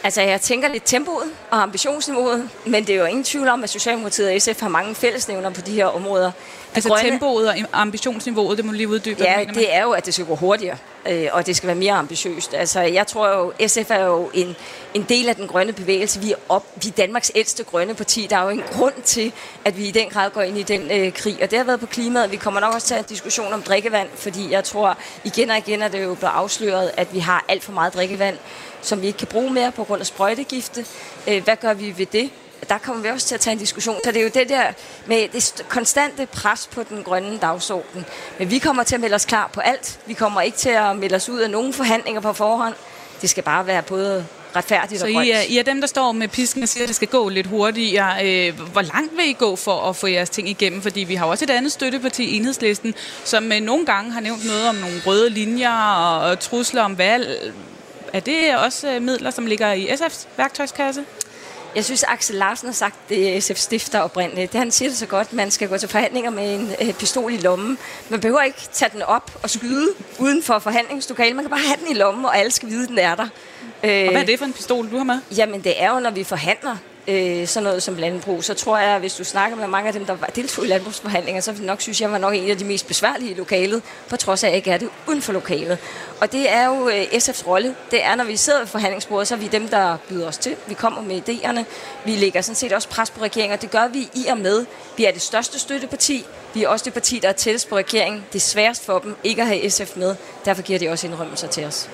Altså, jeg tænker lidt tempoet og ambitionsniveauet, men det er jo ingen tvivl om, at Socialdemokratiet og SF har mange fællesnævner på de her områder. Det altså grønne, tempoet og ambitionsniveauet, det må du lige uddybe. Ja, det er jo, at det skal gå hurtigere, øh, og det skal være mere ambitiøst. Altså, jeg tror jo, SF er jo en, en del af den grønne bevægelse. Vi er, op, vi er Danmarks ældste grønne parti. Der er jo en grund til, at vi i den grad går ind i den øh, krig, og det har været på klimaet. Vi kommer nok også til en diskussion om drikkevand, fordi jeg tror, igen og igen er det jo blevet afsløret, at vi har alt for meget drikkevand som vi ikke kan bruge mere på grund af sprøjtegifte. Øh, hvad gør vi ved det? Der kommer vi også til at tage en diskussion. Så det er jo det der med det konstante pres på den grønne dagsorden. Men vi kommer til at melde os klar på alt. Vi kommer ikke til at melde os ud af nogen forhandlinger på forhånd. Det skal bare være både retfærdigt så og grønt. Så I er, I er dem, der står med pisken og siger, at det skal gå lidt hurtigere. Øh, hvor langt vil I gå for at få jeres ting igennem? Fordi vi har også et andet støtteparti, Enhedslisten, som nogle gange har nævnt noget om nogle røde linjer og trusler om valg Er det også øh, midler, som ligger i SF's værktøjskasse? Jeg synes, Axel Larsen har sagt, det SF stifter oprindeligt. Det han siger det så godt, man skal gå til forhandlinger med en øh, pistol i lommen. Man behøver ikke tage den op og skyde uden for forhandlingslokalet. Man kan bare have den i lommen, og alle skal vide, den er der. Og hvad er det for en pistol, du har med? Jamen, det er jo, når vi forhandler øh, sådan noget som landbrug, så tror jeg, hvis du snakker med mange af dem, der var- deltog i landbrugsforhandlinger, så nok synes, jeg var nok en af de mest besværlige i lokalet, på trods af, at jeg ikke er det uden for lokalet. Og det er jo øh, SF's rolle. Det er, når vi sidder ved forhandlingsbordet, så er vi dem, der byder os til. Vi kommer med idéerne. Vi lægger sådan set også pres på regeringen, og det gør vi i og med. Vi er det største støtteparti. Vi er også det parti, der er tættest på regeringen. Det er sværest for dem ikke at have SF med. Derfor giver de også indrømmelser til os.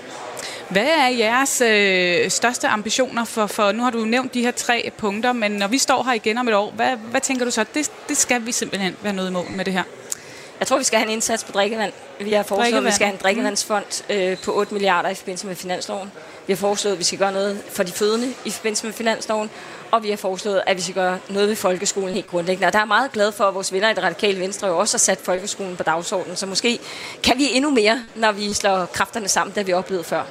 Hvad er jeres øh, største ambitioner for, for, nu har du nævnt de her tre punkter, men når vi står her igen om et år, hvad, hvad tænker du så, det, det skal vi simpelthen være noget i mål med det her? Jeg tror, vi skal have en indsats på drikkevand. Vi har foreslået, at vi skal have en drikkevandsfond øh, på 8 milliarder i forbindelse med finansloven. Vi har foreslået, at vi skal gøre noget for de fødende i forbindelse med finansloven. Og vi har foreslået, at vi skal gøre noget ved folkeskolen helt grundlæggende. Og der er meget glad for, at vores venner i det radikale venstre jo også har sat folkeskolen på dagsordenen. Så måske kan vi endnu mere, når vi slår kræfterne sammen, da vi oplevet før.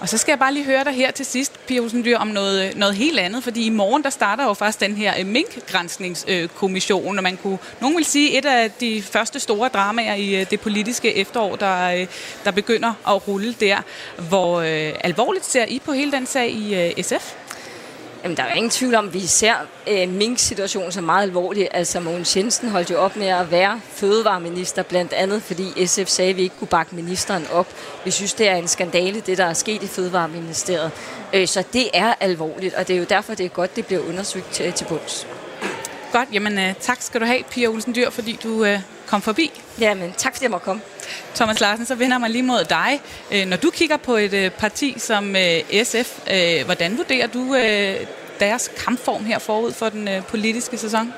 Og så skal jeg bare lige høre dig her til sidst, Pia Dyr, om noget, noget helt andet, fordi i morgen der starter jo faktisk den her øh, minkgrænsningskommission, og man kunne, nogen vil sige, et af de første store dramaer i øh, det politiske efterår, der, øh, der begynder at rulle der. Hvor øh, alvorligt ser I på hele den sag i øh, SF? Jamen, der er jo ingen tvivl om, at vi ser øh, Mink-situationen som meget alvorlig. Altså, Mogens Jensen holdt jo op med at være fødevareminister, blandt andet fordi SF sagde, at vi ikke kunne bakke ministeren op. Vi synes, det er en skandale, det der er sket i Fødevareministeriet. Øh, så det er alvorligt, og det er jo derfor, det er godt, det bliver undersøgt til, til bunds. Godt, jamen øh, tak skal du have, Pia Olsen Dyr, fordi du øh, kom forbi. Jamen, tak fordi jeg måtte komme. Thomas Larsen, så vender mig lige mod dig. Øh, når du kigger på et øh, parti som øh, SF, hvordan vurderer du deres kampform her forud for den politiske sæson?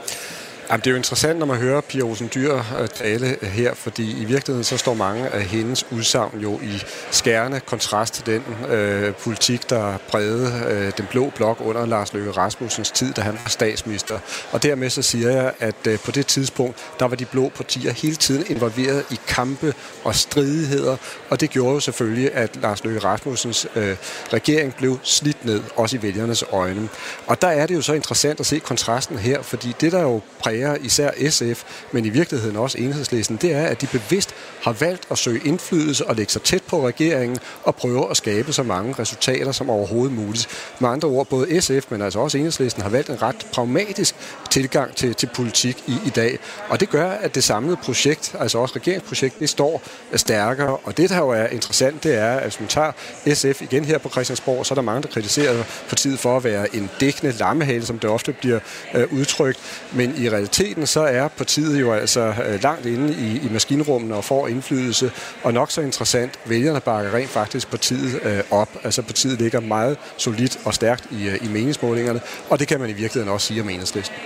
Jamen, det er jo interessant, når man hører Pia Olsen Dyr øh, tale øh, her, fordi i virkeligheden så står mange af hendes udsagn jo i skærende kontrast til den øh, politik, der prægede øh, den blå blok under Lars Løkke Rasmussens tid, da han var statsminister. Og dermed så siger jeg, at øh, på det tidspunkt, der var de blå partier hele tiden involveret i kampe og stridigheder, og det gjorde jo selvfølgelig, at Lars Løkke Rasmussens øh, regering blev slidt ned, også i vælgernes øjne. Og der er det jo så interessant at se kontrasten her, fordi det, der jo præger især SF, men i virkeligheden også enhedslisten, det er, at de bevidst har valgt at søge indflydelse og lægge sig tæt på regeringen og prøve at skabe så mange resultater som overhovedet muligt. Med andre ord, både SF, men altså også enhedslisten, har valgt en ret pragmatisk tilgang til, til politik i, i dag. Og det gør, at det samlede projekt, altså også regeringsprojekt, det står stærkere. Og det, der jo er interessant, det er, at hvis man tager SF igen her på Christiansborg, så er der mange, der kritiserer partiet for at være en dækkende lammehale, som det ofte bliver øh, udtrykt. Men i realiteten så er partiet jo altså øh, langt inde i, i maskinrummene og får indflydelse. Og nok så interessant, vælgerne bakker rent faktisk partiet øh, op. Altså partiet ligger meget solidt og stærkt i, øh, i meningsmålingerne, og det kan man i virkeligheden også sige om enhedslisten.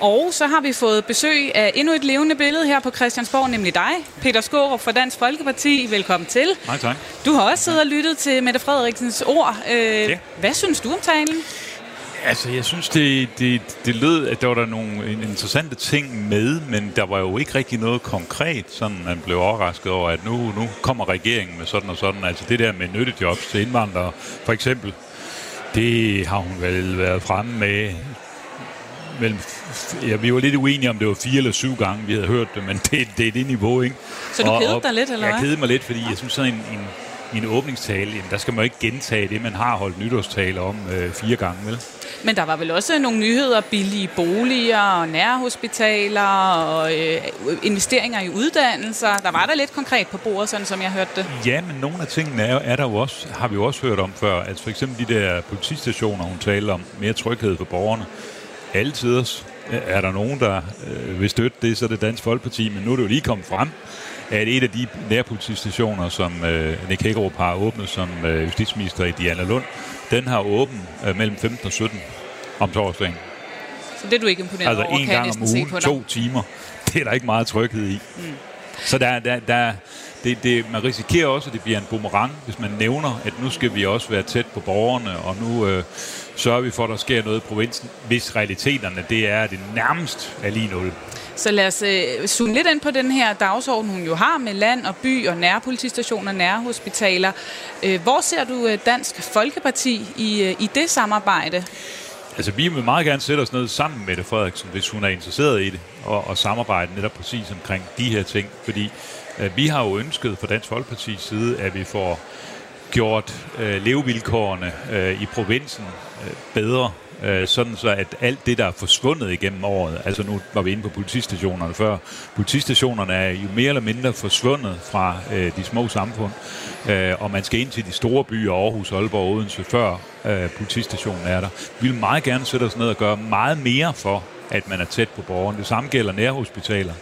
Og så har vi fået besøg af endnu et levende billede her på Christiansborg, nemlig dig, Peter Skårup fra Dansk Folkeparti. Velkommen til. Nej, tak. Du har også siddet og lyttet til Mette Frederiksens ord. Øh, Ja. Hvad synes du om talen? Altså, jeg synes, det, det, det lød, at der var der nogle interessante ting med, men der var jo ikke rigtig noget konkret, sådan man blev overrasket over, at nu, nu kommer regeringen med sådan og sådan. Altså det der med nyttejobs til indvandrere, for eksempel, det har hun vel været fremme med mellem, ja, vi var lidt uenige om det var fire eller syv gange, vi havde hørt det, men det, det er det niveau, ikke? Så du kedede dig lidt, eller Jeg hvad? kedede mig lidt, fordi jeg synes sådan en, en, i en åbningstale, jamen, der skal man jo ikke gentage det, man har holdt nytårstale om øh, fire gange, vel? Men der var vel også nogle nyheder, billige boliger og nærhospitaler og øh, investeringer i uddannelser. Der var der lidt konkret på bordet, sådan som jeg hørte det. Ja, men nogle af tingene er, er der jo også, har vi jo også hørt om før. Altså for eksempel de der politistationer, hun talte om, mere tryghed for borgerne. Altid er der nogen, der øh, vil støtte det, så er det Dansk Folkeparti, men nu er det jo lige kommet frem, at et af de nærpolitistationer, som øh, Nick Hækkerup har åbnet som øh, justitsminister i Diana Lund, den har åben øh, mellem 15 og 17 om torsdagen. Så det er du ikke imponeret Altså over, en gang om ugen, to timer. Det er der ikke meget tryghed i. Mm. Så der, der, der, det, det, man risikerer også, at det bliver en boomerang, hvis man nævner, at nu skal vi også være tæt på borgerne, og nu øh, sørger vi for, at der sker noget i provinsen, hvis realiteterne det er, at det nærmest er lige nul. Så lad os øh, zoome lidt ind på den her dagsorden, hun jo har med land og by og nærpolitistationer, nærhospitaler. Øh, hvor ser du øh, Dansk Folkeparti i, øh, i det samarbejde? Altså, vi vil meget gerne sætte os ned sammen med det, Frederiksen, hvis hun er interesseret i det, og, og samarbejde netop præcis omkring de her ting. Fordi øh, vi har jo ønsket fra Dansk Folkeparti's side, at vi får gjort øh, levevilkårene øh, i provinsen øh, bedre, øh, sådan så at alt det, der er forsvundet igennem året, altså nu var vi inde på politistationerne før, politistationerne er jo mere eller mindre forsvundet fra øh, de små samfund, øh, og man skal ind til de store byer, Aarhus, Aalborg og Odense, før øh, politistationen er der. Vi vil meget gerne sætte os ned og gøre meget mere for, at man er tæt på borgeren. Det samme gælder nærhospitaler.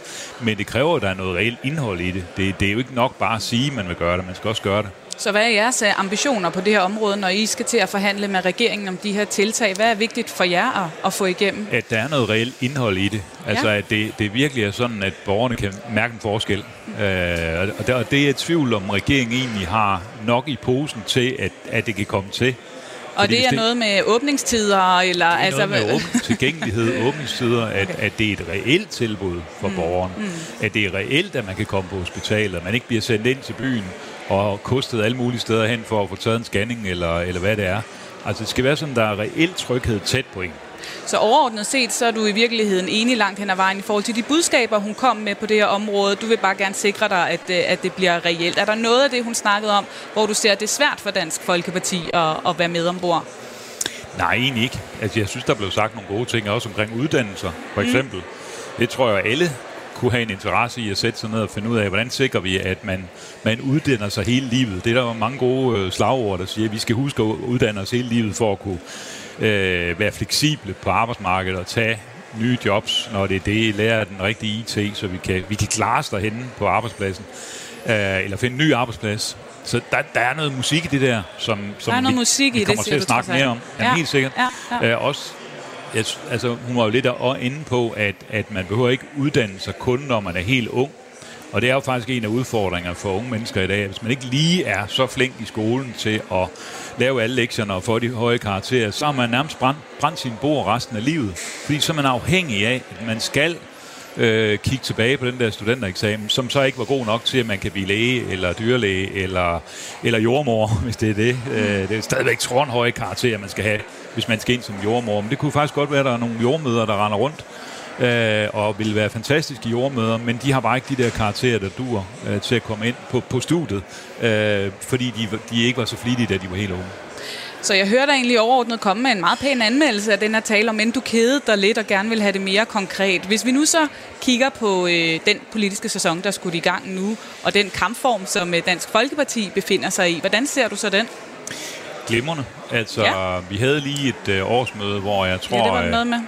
Men det kræver, at der er noget reelt indhold i det. det. Det er jo ikke nok bare at sige, at man vil gøre det. Man skal også gøre det. Så hvad er jeres øh, ambitioner på det her område, når I skal til at forhandle med regeringen om de her tiltag? Hvad er vigtigt for jer at, at få igennem? At der er noget reelt indhold i det. Altså ja. at det, det virkelig er sådan, at borgerne kan mærke en forskel. Mm. Øh, og, det, og det er et tvivl, om regeringen egentlig har nok i posen til, at, at det kan komme til. Og det er det, noget med åbningstider? Eller, det er altså, noget med åbn, tilgængelighed, åbningstider, at, okay. at det er et reelt tilbud for mm. borgeren. Mm. At det er reelt, at man kan komme på hospitalet, at man ikke bliver sendt ind til byen og kostet alle mulige steder hen for at få taget en scanning, eller, eller hvad det er. Altså det skal være sådan, der er reelt tryghed tæt på en. Så overordnet set, så er du i virkeligheden enig langt hen ad vejen i forhold til de budskaber, hun kom med på det her område. Du vil bare gerne sikre dig, at, øh, at det bliver reelt. Er der noget af det, hun snakkede om, hvor du ser, at det er svært for Dansk Folkeparti at, at være med ombord? Nej, egentlig ikke. Altså, jeg synes, der blev sagt nogle gode ting også omkring uddannelser, for mm. eksempel. Mm. Det tror jeg, alle kunne have en interesse i at sætte sig ned og finde ud af, hvordan sikrer vi, at man, man uddanner sig hele livet. Det er der mange gode øh, slagord, der siger, at vi skal huske at uddanne os hele livet for at kunne øh, være fleksible på arbejdsmarkedet og tage nye jobs, når det er det, lære den rigtige IT, så vi kan, vi kan klare os derhenne på arbejdspladsen, øh, eller finde en ny arbejdsplads. Så der, der er noget musik i det der, som, som der er noget vi, musik vi i kommer det, til at snakke mere om. Ja, ja, helt sikkert. Ja, ja. Øh, også jeg, altså, hun var jo lidt inde på, at, at man behøver ikke uddanne sig kun, når man er helt ung. Og det er jo faktisk en af udfordringerne for unge mennesker i dag. Hvis man ikke lige er så flink i skolen til at lave alle lektierne og få de høje karakterer, så har man nærmest brændt, brændt sin bord resten af livet. Fordi så er man afhængig af, at man skal øh, kigge tilbage på den der studentereksamen, som så ikke var god nok til, at man kan blive læge, eller dyrlæge, eller, eller jordmor, hvis det er det. Øh, det er stadigvæk trådhøje karakterer, man skal have, hvis man skal ind som jordmor. Men det kunne faktisk godt være, at der er nogle jordmøder, der render rundt, øh, og vil være fantastiske jordmøder, men de har bare ikke de der karakterer, der dur øh, til at komme ind på, på studiet, øh, fordi de, de ikke var så flittige, da de var helt unge. Så jeg hørte dig egentlig overordnet komme med en meget pæn anmeldelse af den her tale om, end du kædede dig lidt og gerne vil have det mere konkret. Hvis vi nu så kigger på øh, den politiske sæson, der skulle i gang nu, og den kampform, som øh, Dansk Folkeparti befinder sig i, hvordan ser du så den? Glimrende. Altså, ja. vi havde lige et øh, årsmøde, hvor jeg tror... Ja, det var noget med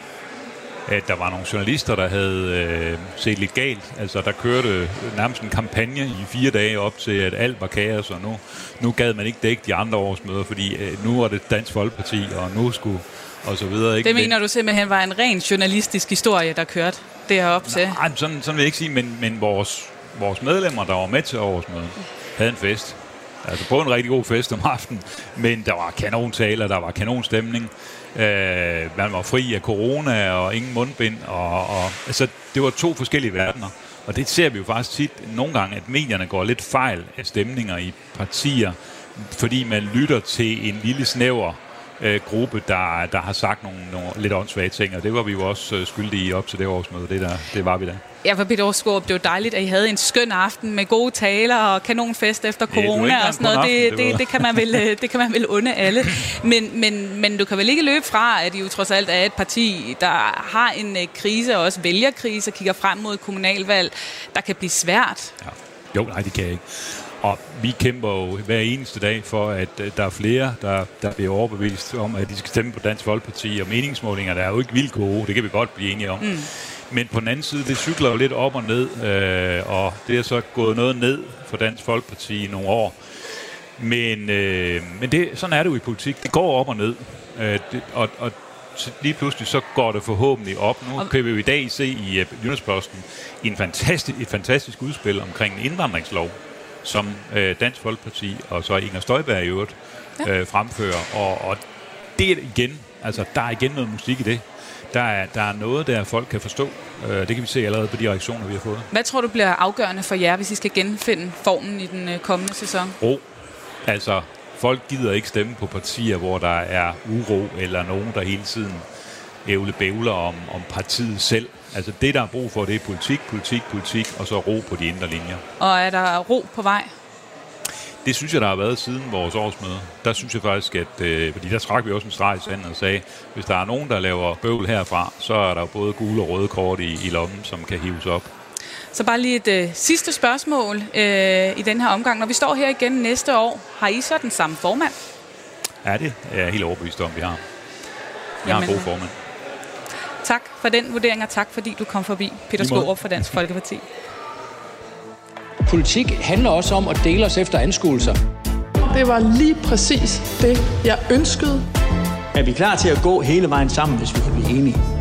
at der var nogle journalister, der havde øh, set lidt galt. Altså, der kørte nærmest en kampagne i fire dage op til, at alt var kaos, og nu, nu gad man ikke dække de andre årsmøder, fordi øh, nu var det Dansk Folkeparti, og nu skulle og så videre. Ikke? Det mener men, du simpelthen var en ren journalistisk historie, der kørte derop til? Nej, sådan, sådan vil jeg ikke sige, men, men vores, vores medlemmer, der var med til årsmødet, havde en fest. Altså på en rigtig god fest om aftenen, men der var kanontaler, der var kanonstemning. Øh, man var fri af corona og ingen mundbind. Og, og, altså, det var to forskellige verdener. Og det ser vi jo faktisk tit nogle gange, at medierne går lidt fejl af stemninger i partier, fordi man lytter til en lille snæver øh, gruppe, der, der har sagt nogle, nogle lidt åndssvage ting, og det var vi jo også øh, skyldige i op til det årsmøde. Det, der, det var vi da. Ja, for Peter Årsgaard, det var dejligt, at I havde en skøn aften med gode taler og kanonfest efter corona ja, og sådan noget. Aften, det, det, det, kan man vel, øh, det kan man vel unde alle. Men, men, men du kan vel ikke løbe fra, at I jo trods alt er et parti, der har en uh, krise, og også vælgerkrise, og kigger frem mod kommunalvalg, der kan blive svært. Ja. Jo, nej, det kan jeg ikke. Og vi kæmper jo hver eneste dag for, at øh, der er flere, der, der bliver overbevist om, at de skal stemme på Dansk Folkeparti. Og meningsmålinger, der er jo ikke vildt gode. Det kan vi godt blive enige om. Mm. Men på den anden side, det cykler jo lidt op og ned, øh, og det er så gået noget ned for Dansk Folkeparti i nogle år. Men, øh, men det, sådan er det jo i politik. Det går op og ned. Øh, det, og, og lige pludselig så går det forhåbentlig op. Nu kan vi jo i dag se i uh, Jyllandsposten en fantastisk, et fantastisk udspil omkring en indvandringslov, som øh, Dansk Folkeparti og så Inger Støjberg i øvrigt ja. øh, fremfører. Og, og det igen, altså der er igen noget musik i det. der er, der er noget, der folk kan forstå. Øh, det kan vi se allerede på de reaktioner, vi har fået. Hvad tror du bliver afgørende for jer, hvis I skal genfinde formen i den øh, kommende sæson? Ro. Altså, folk gider ikke stemme på partier, hvor der er uro, eller nogen, der hele tiden ævle bævler om, om partiet selv. Altså det, der er brug for, det er politik, politik, politik, og så ro på de indre linjer. Og er der ro på vej? Det synes jeg, der har været siden vores årsmøde. Der synes jeg faktisk, at... Øh, fordi der trak vi også en streg i sandet og sagde, hvis der er nogen, der laver bøvl herfra, så er der både gule og røde kort i, i lommen, som kan hives op. Så bare lige et øh, sidste spørgsmål øh, i den her omgang. Når vi står her igen næste år, har I så den samme formand? Ja, det er jeg helt overbevist om, vi har. Vi har en god formand. Tak for den vurdering, og tak fordi du kom forbi, Peter Skårup fra Dansk Folkeparti. Politik handler også om at dele os efter anskuelser. Det var lige præcis det, jeg ønskede. Er vi klar til at gå hele vejen sammen, hvis vi kan blive enige?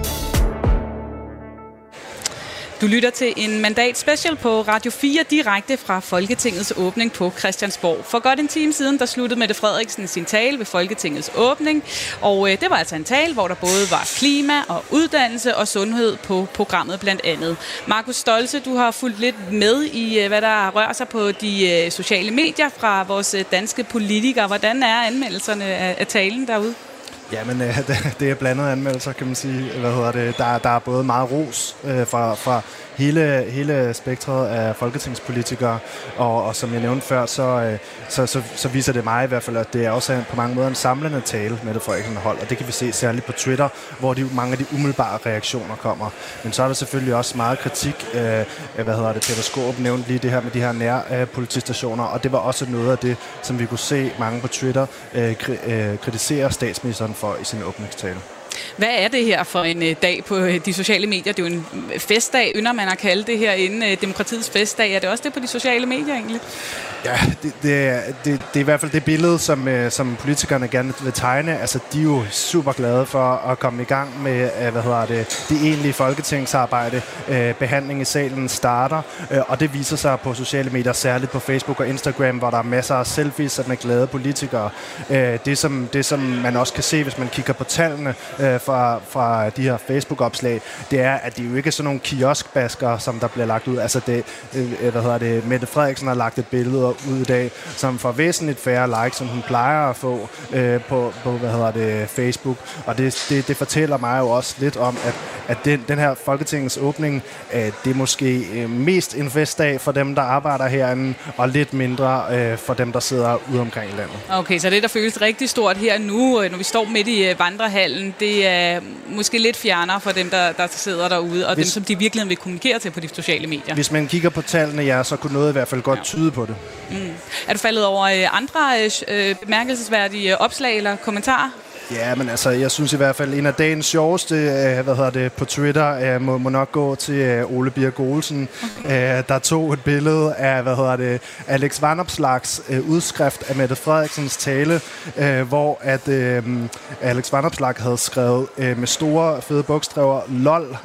Du lytter til en mandat special på Radio 4 direkte fra Folketingets åbning på Christiansborg. For godt en time siden, der sluttede Mette Frederiksen sin tale ved Folketingets åbning. Og øh, det var altså en tale, hvor der både var klima og uddannelse og sundhed på programmet blandt andet. Markus Stolse, du har fulgt lidt med i, øh, hvad der rører sig på de øh, sociale medier fra vores øh, danske politikere. Hvordan er anmeldelserne af, af talen derude? Jamen, øh, det er blandede anmeldelser, kan man sige. Hvad hedder det? Der, der er både meget ros øh, fra, fra hele, hele spektret af folketingspolitikere, og, og som jeg nævnte før, så, øh, så, så, så viser det mig i hvert fald, at det er også på mange måder en samlende tale, med det Frederiksen hold, og det kan vi se særligt på Twitter, hvor de, mange af de umiddelbare reaktioner kommer. Men så er der selvfølgelig også meget kritik. Øh, hvad hedder det? Peter Skåb nævnte lige det her med de her nærpolitistationer, og det var også noget af det, som vi kunne se mange på Twitter øh, øh kritisere statsministeren for i sin åbningstale. Hvad er det her for en øh, dag på øh, de sociale medier? Det er jo en øh, festdag, ynder man at kalde det her inden demokratiets festdag. Er det også det på de sociale medier egentlig? Ja, det, det, er, det, det er i hvert fald det billede, som, som politikerne gerne vil tegne. Altså, de er jo super glade for at komme i gang med, hvad hedder det, det egentlige folketingsarbejde. Behandling i salen starter, og det viser sig på sociale medier, særligt på Facebook og Instagram, hvor der er masser af selfies med glade politikere. Det som, det, som man også kan se, hvis man kigger på tallene, øh, fra, fra de her Facebook-opslag, det er, at det jo ikke er sådan nogle kioskbasker, som der bliver lagt ud. Altså, det, øh, øh hvad hedder det, Mette Frederiksen har lagt et billede ud i dag, som får væsentligt færre likes, som hun plejer at få øh, på, på, hvad hedder det, Facebook. Og det, det, det fortæller mig jo også lidt om, at, at den, den her Folketingets åbning, øh, det er måske øh, mest en festdag for dem, der arbejder herinde, og lidt mindre øh, for dem, der sidder ude omkring i landet. Okay, så det, der føles rigtig stort her nu, øh, når vi står midt i øh, vandrehallen, det er måske lidt fjernere for dem, der, der sidder derude, og Hvis, dem, som de virkelig vil kommunikere til på de sociale medier. Hvis man kigger på tallene, ja, så kunne noget i hvert fald godt ja. tyde på det. Mm. Er du faldet over øh, andre øh, bemærkelsesværdige opslag eller kommentarer? Ja, men altså, jeg synes i hvert fald, en af dagens sjoveste, øh, hvad hedder det, på Twitter, øh, må, må nok gå til øh, Ole Birk Olsen, okay. der tog et billede af, hvad hedder det, Alex Vanopslags udskrift af Mette Frederiksens tale, hvor at øh, Alex Vanopslag havde skrevet med store, fede bogstaver, LOL,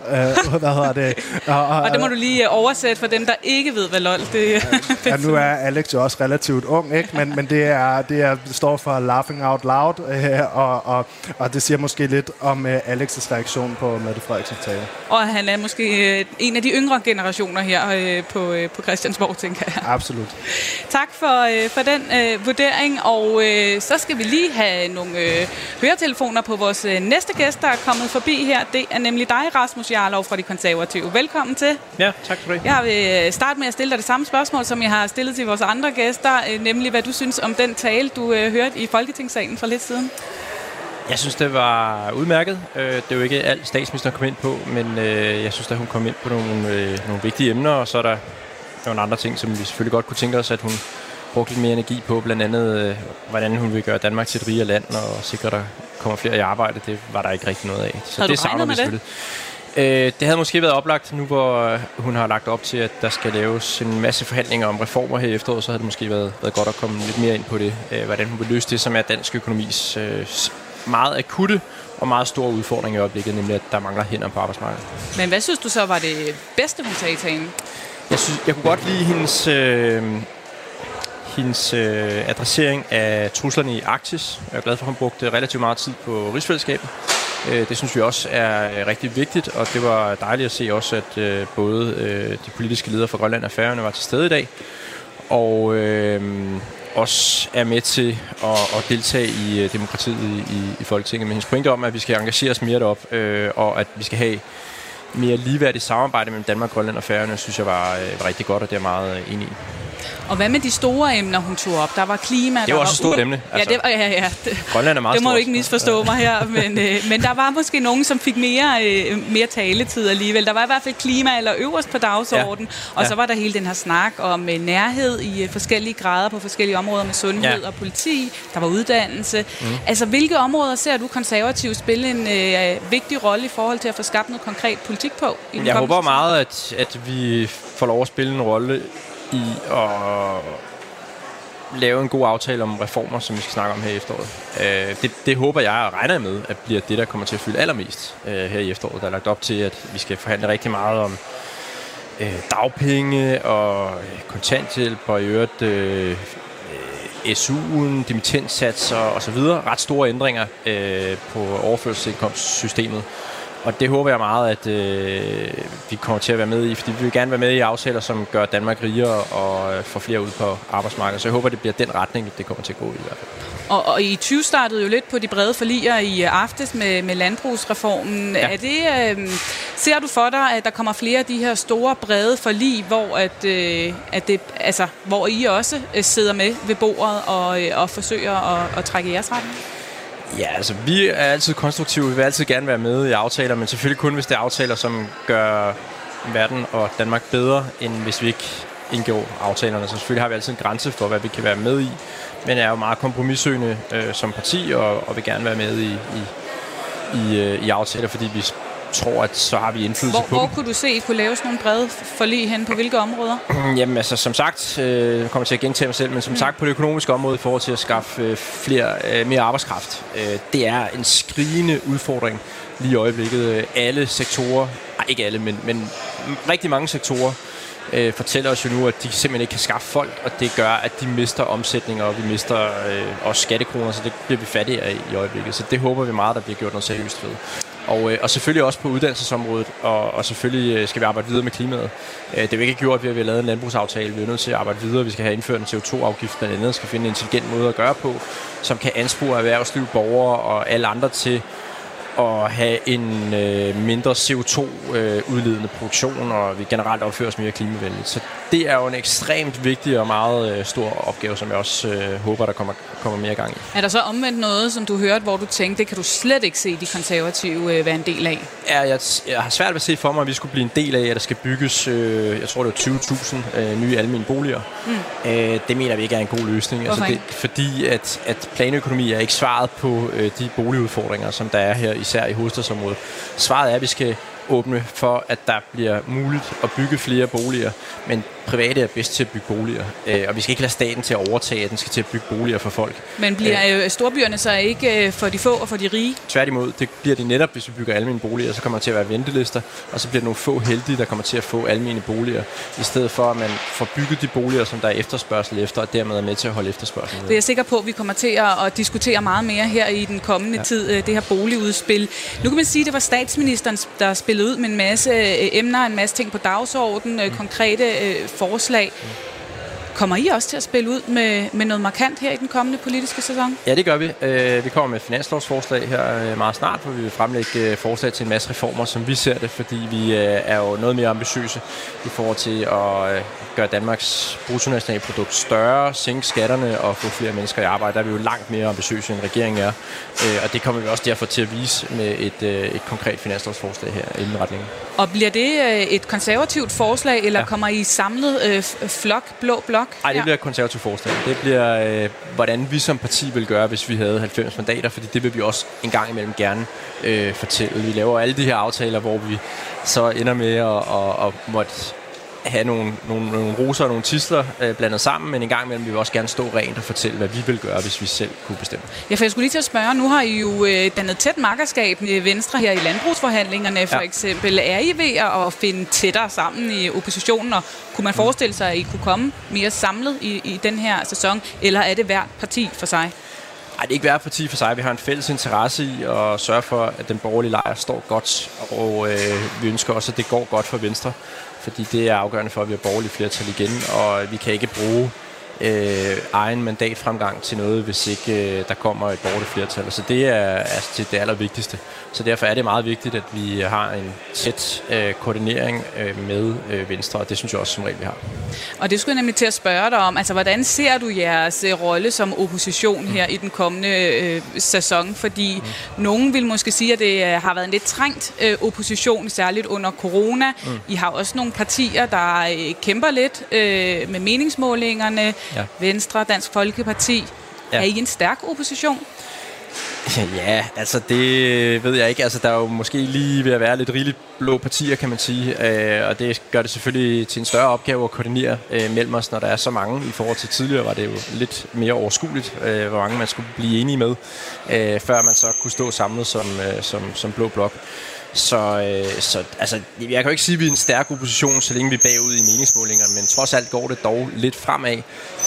hvad hedder det. Og, og, og det må du lige oversætte for dem, der ikke ved, hvad LOL det er. ja, nu er Alex jo også relativt ung, ikke? Men, men det, er, det, er, står for Laughing Out Loud, og, og, og det siger måske lidt om uh, Alex' reaktion på Mette Frederiksens tale. Og han er måske uh, en af de yngre generationer her uh, på, uh, på Christiansborg, tænker jeg. Absolut. Tak for, uh, for den uh, vurdering, og uh, så skal vi lige have nogle uh, høretelefoner på vores uh, næste gæst, der er kommet forbi her. Det er nemlig dig, Rasmus Jarlov fra De Konservative. Velkommen til. Ja, tak for det. Jeg vil starte med at stille dig det samme spørgsmål, som jeg har stillet til vores andre gæster, uh, nemlig hvad du synes om den tale, du uh, hørte i Folketingssalen for lidt siden. Jeg synes, det var udmærket. Øh, det er jo ikke alt, statsministeren kom ind på, men øh, jeg synes, at hun kom ind på nogle, øh, nogle vigtige emner, og så er der nogle andre ting, som vi selvfølgelig godt kunne tænke os, at hun brugte lidt mere energi på, blandt andet, hvordan hun vil gøre Danmark til et rigere land og sikre, at der kommer flere i arbejde. Det var der ikke rigtig noget af. Så det savner vi selvfølgelig. Det? det havde måske været oplagt nu, hvor hun har lagt op til, at der skal laves en masse forhandlinger om reformer her i efteråret, så havde det måske været, været godt at komme lidt mere ind på det, hvordan hun vil løse det, som er dansk økonomis meget akutte og meget store udfordring i øjeblikket, nemlig at der mangler hænder på arbejdsmarkedet. Men hvad synes du så var det bedste, hun sagde i talen? Jeg, synes, jeg kunne godt lide hendes, øh, hendes øh, adressering af truslerne i Arktis. Jeg er glad for, at hun brugte relativt meget tid på rigsfællesskabet. Øh, det synes vi også er rigtig vigtigt, og det var dejligt at se også, at øh, både øh, de politiske ledere fra Grønland og Færøerne var til stede i dag, og øh, også er med til at, at deltage i øh, demokratiet i, i, i Folketinget. Men hendes pointe om, at vi skal engagere os mere derop, øh, og at vi skal have mere ligeværdigt samarbejde mellem Danmark, Grønland og Færøerne, synes jeg var, øh, var rigtig godt, og det er jeg meget øh, enig i. Og hvad med de store emner, hun tog op? Der var klima, Det der var var også et stort emne, Ja, altså. det, var- ja, ja. Det, Grønland er meget det må du ikke misforstå mig her, men, øh, men der var måske nogen, som fik mere, øh, mere taletid alligevel. Der var i hvert fald klima eller øverst på dagsordenen, ja. og Ja. så var der hele den her snak om øh, nærhed i øh, forskellige grader på forskellige områder med sundhed Ja. og politi. Der var uddannelse. Mm. Altså, hvilke områder ser du konservativt spille en øh, vigtig rolle i forhold til at få skabt noget konkret politik på? I den Jeg håber meget, at, at vi får lov at spille en rolle i at lave en god aftale om reformer, som vi skal snakke om her i efteråret. Øh, det, det håber jeg og regner med, at bliver det, der kommer til at fylde allermest øh, her i efteråret. Der er lagt op til, at vi skal forhandle rigtig meget om øh, dagpenge og øh, kontanthjælp og i øvrigt øh, øh, SU'en, dimittenssatser og så videre. Ret store ændringer øh, på overførselsindkomstsystemet. Og det håber jeg meget, at øh, vi kommer til at være med i, fordi vi vil gerne være med i aftaler, som gør Danmark rigere og øh, får flere ud på arbejdsmarkedet. Så jeg håber, det bliver den retning, det kommer til at gå i hvert fald. Og, og I 20 startede jo lidt på de brede forliger i øh, aftes med, med landbrugsreformen. Ja. Er det, øh, ser du for dig, at der kommer flere af de her store brede forlig, hvor, at, øh, at det, altså, hvor I også øh, sidder med ved bordet og, øh, og forsøger at, at trække jeres retning? Ja, altså vi er altid konstruktive. Vi vil altid gerne være med i aftaler, men selvfølgelig kun, hvis det er aftaler, som gør verden og Danmark bedre, end hvis vi ikke indgår aftalerne. Så selvfølgelig har vi altid en grænse for, hvad vi kan være med i. Men er jo meget kompromissøgende øh, som parti, og, og vil gerne være med i, i, i, øh, i aftaler, fordi vi tror, at så har vi indflydelse Hvor, på hvor dem. kunne du se, at I kunne lave sådan nogle brede forlig hen på hvilke områder? Jamen altså, som sagt, øh, jeg kommer til at gentage mig selv, men som sagt på det økonomiske område i forhold til at skaffe øh, flere, øh, mere arbejdskraft. Øh, det er en skrigende udfordring lige i øjeblikket. Øh, Alle sektorer, nej ikke alle, men, men rigtig mange sektorer øh, fortæller os jo nu, at de simpelthen ikke kan skaffe folk, og det gør, at de mister omsætning, og vi mister øh, også skattekroner, så det bliver vi fattigere af i øjeblikket. Så det håber vi meget, der bliver gjort noget seriøst ved. Og, øh, og selvfølgelig også på uddannelsesområdet, og, og selvfølgelig øh, skal vi arbejde videre med klimaet. Øh, det er jo ikke gjort ved, at vi har lavet en landbrugsaftale. Vi er nødt til at arbejde videre. Vi skal have indført en CO2-afgift blandt andet, skal finde en intelligent måde at gøre på, som kan anspore erhvervsliv, borgere og alle andre til at have en øh, mindre CO2-udledende produktion, og vi generelt opfører os mere klimavenligt. Så det er jo en ekstremt vigtig og meget øh, stor opgave, som jeg også øh, håber, der kommer, kommer mere gang i. Er der så omvendt noget, som du hørte, hvor du tænkte, det kan du slet ikke se de konservative øh, være en del af? Ja, jeg, jeg har svært ved at se for mig, at vi skulle blive en del af, at der skal bygges, øh, jeg tror det var 20.000 øh, nye almindelige boliger. Mm. Øh, det mener vi ikke er en god løsning. Hvorfor det, ikke? fordi at, at planøkonomi er ikke svaret på øh, de boligudfordringer, som der er her, især i hovedstadsområdet. Svaret er, at vi skal åbne for, at der bliver muligt at bygge flere boliger, men private er bedst til at bygge boliger. Øh, og vi skal ikke lade staten til at overtage, at den skal til at bygge boliger for folk. Men bliver øh, storbyerne så ikke øh, for de få og for de rige? Tværtimod, det bliver de netop, hvis vi bygger almene boliger, så kommer der til at være ventelister, og så bliver der nogle få heldige, der kommer til at få almene boliger, i stedet for at man får bygget de boliger, som der er efterspørgsel efter, og dermed er med til at holde efterspørgselen Det er jeg sikker på, at vi kommer til at, diskutere meget mere her i den kommende ja. tid, øh, det her boligudspil. Nu kan man sige, at det var statsministeren, der spillede ud med en masse øh, emner, en masse ting på dagsordenen, Mm. øh, konkrete øh, forslag. Kommer I også til at spille ud med, med noget markant her i den kommende politiske sæson? Ja, det gør vi. Øh, vi kommer med et finanslovsforslag her øh, meget snart, hvor vi vil fremlægge øh, forslag til en masse reformer, som vi ser det, fordi vi er jo noget mere ambitiøse i forhold til at gøre Danmarks bruttonationalprodukt større, sænke skatterne og få flere mennesker i arbejde. Der er vi jo langt mere ambitiøse, end regeringen er. Og det kommer vi også derfor til at vise med et, et konkret finanslovsforslag her i indretningen. Og bliver det et konservativt forslag, eller ja. Kommer I samlet øh, flok, blå blok? Nej, det her? bliver et konservativt forslag. Det bliver, øh, hvordan vi som parti vil gøre, hvis vi havde 90 mandater, fordi det vil vi også en gang imellem gerne øh, fortælle. Vi laver alle de her aftaler, hvor vi så ender med at, at, at måtte have nogle, nogle, nogle roser og nogle tisler øh, blandet sammen, men en gang imellem vil vi også gerne stå rent og fortælle, hvad vi vil gøre, hvis vi selv kunne bestemme. Ja, for jeg skulle lige til at spørge, nu har I jo øh, dannet tæt makkerskab med Venstre her i landbrugsforhandlingerne for Ja. eksempel. Er I ved at finde tættere sammen i oppositionen, og kunne man forestille sig, at I kunne komme mere samlet i, i den her sæson, eller er det hvert parti for sig? Ej, det er ikke hver parti for sig. Vi har en fælles interesse i at sørge for, at den borgerlige lejr står godt, og øh, vi ønsker også, at det går godt for Venstre, fordi det er afgørende for, at vi har borgerlige flertal igen, og vi kan ikke bruge øh, egen mandatfremgang til noget, hvis ikke øh, der kommer et borgerligt flertal. Så det er altså det allervigtigste. Så derfor er det meget vigtigt, at vi har en tæt øh, koordinering øh, med øh, Venstre, og det synes jeg også som regel, vi har. Og det skulle jeg nemlig til at spørge dig om. Altså, hvordan ser du jeres øh, rolle som opposition her i den kommende øh, sæson? Fordi mm. nogen vil måske sige, at det øh, har været en lidt trængt øh, opposition, særligt under corona. Mm. I har også nogle partier, der øh, kæmper lidt øh, med meningsmålingerne. Ja. Venstre, Dansk Folkeparti. Ja. Er I en stærk opposition? Ja, altså det ved jeg ikke. Altså der er jo måske lige ved at være lidt rigeligt blå partier, kan man sige. Øh, og det gør det selvfølgelig til en større opgave at koordinere øh, mellem os, når der er så mange. I forhold til tidligere var det jo lidt mere overskueligt, øh, hvor mange man skulle blive enige med, øh, før man så kunne stå samlet som, øh, som, som blå blok. Så, øh, så altså, jeg kan jo ikke sige, at vi er en stærk opposition, så længe vi er bagud i meningsmålingerne, men trods alt går det dog lidt fremad.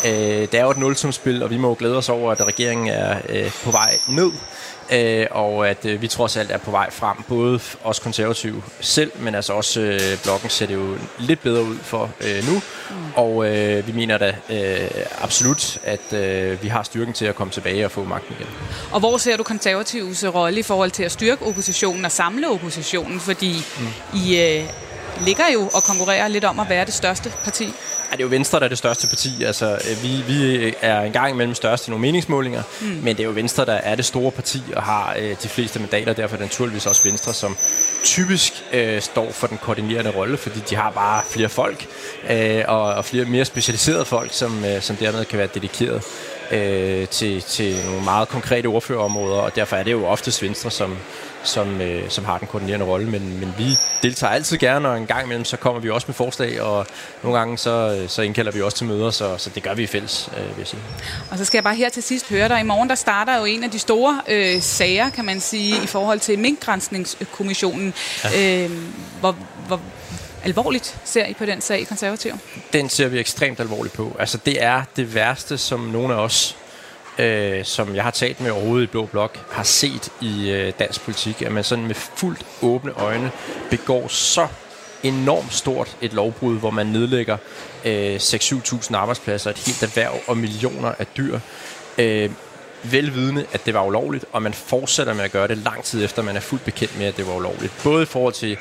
Øh, det er jo et nulsumspil, og vi må jo glæde os over, at regeringen er øh, på vej ned øh, og at øh, vi trods alt er på vej frem, både os konservative selv, men altså også øh, blokken ser det jo lidt bedre ud for øh, nu, mm. og øh, vi mener da øh, absolut, at øh, vi har styrken til at komme tilbage og få magten igen. Og hvor ser du konservatives rolle i forhold til at styrke oppositionen og samle oppositionen, fordi mm. I øh, ligger jo og konkurrerer lidt om at være det største parti? Ja, det er jo Venstre, der er det største parti. Altså, øh, vi, vi er engang imellem størst i nogle meningsmålinger, mm. men det er jo Venstre, der er det store parti og har øh, de fleste mandater. Derfor er det naturligvis også Venstre, som typisk øh, står for den koordinerende rolle, fordi de har bare flere folk øh, og, og flere mere specialiserede folk, som, øh, som dermed kan være dedikeret øh, til, til nogle meget konkrete ordførerområder, og derfor er det jo oftest Venstre, som, som, øh, som har den koordinerende rolle, men, men vi deltager altid gerne, og en gang imellem så kommer vi også med forslag, og nogle gange så, så indkalder vi også til møder, så, så det gør vi i fælles, øh, vil jeg sige. Og så skal jeg bare her til sidst høre dig. I morgen der starter jo en af de store øh, sager, kan man sige, i forhold til minkgrænsningskommissionen. Ja. Øh, hvor, hvor, alvorligt ser I på den sag i konservativ? Den ser vi ekstremt alvorligt på. Altså det er det værste, som nogle af os øh, som jeg har talt med overhovedet i Blå Blok, har set i øh, dansk politik, at man sådan med fuldt åbne øjne begår så enormt stort et lovbrud, hvor man nedlægger øh, 6-7.000 arbejdspladser, et helt erhverv og millioner af dyr. Øh, velvidende, at det var ulovligt, og man fortsætter med at gøre det lang tid efter, man er fuldt bekendt med, at det var ulovligt. Både i forhold til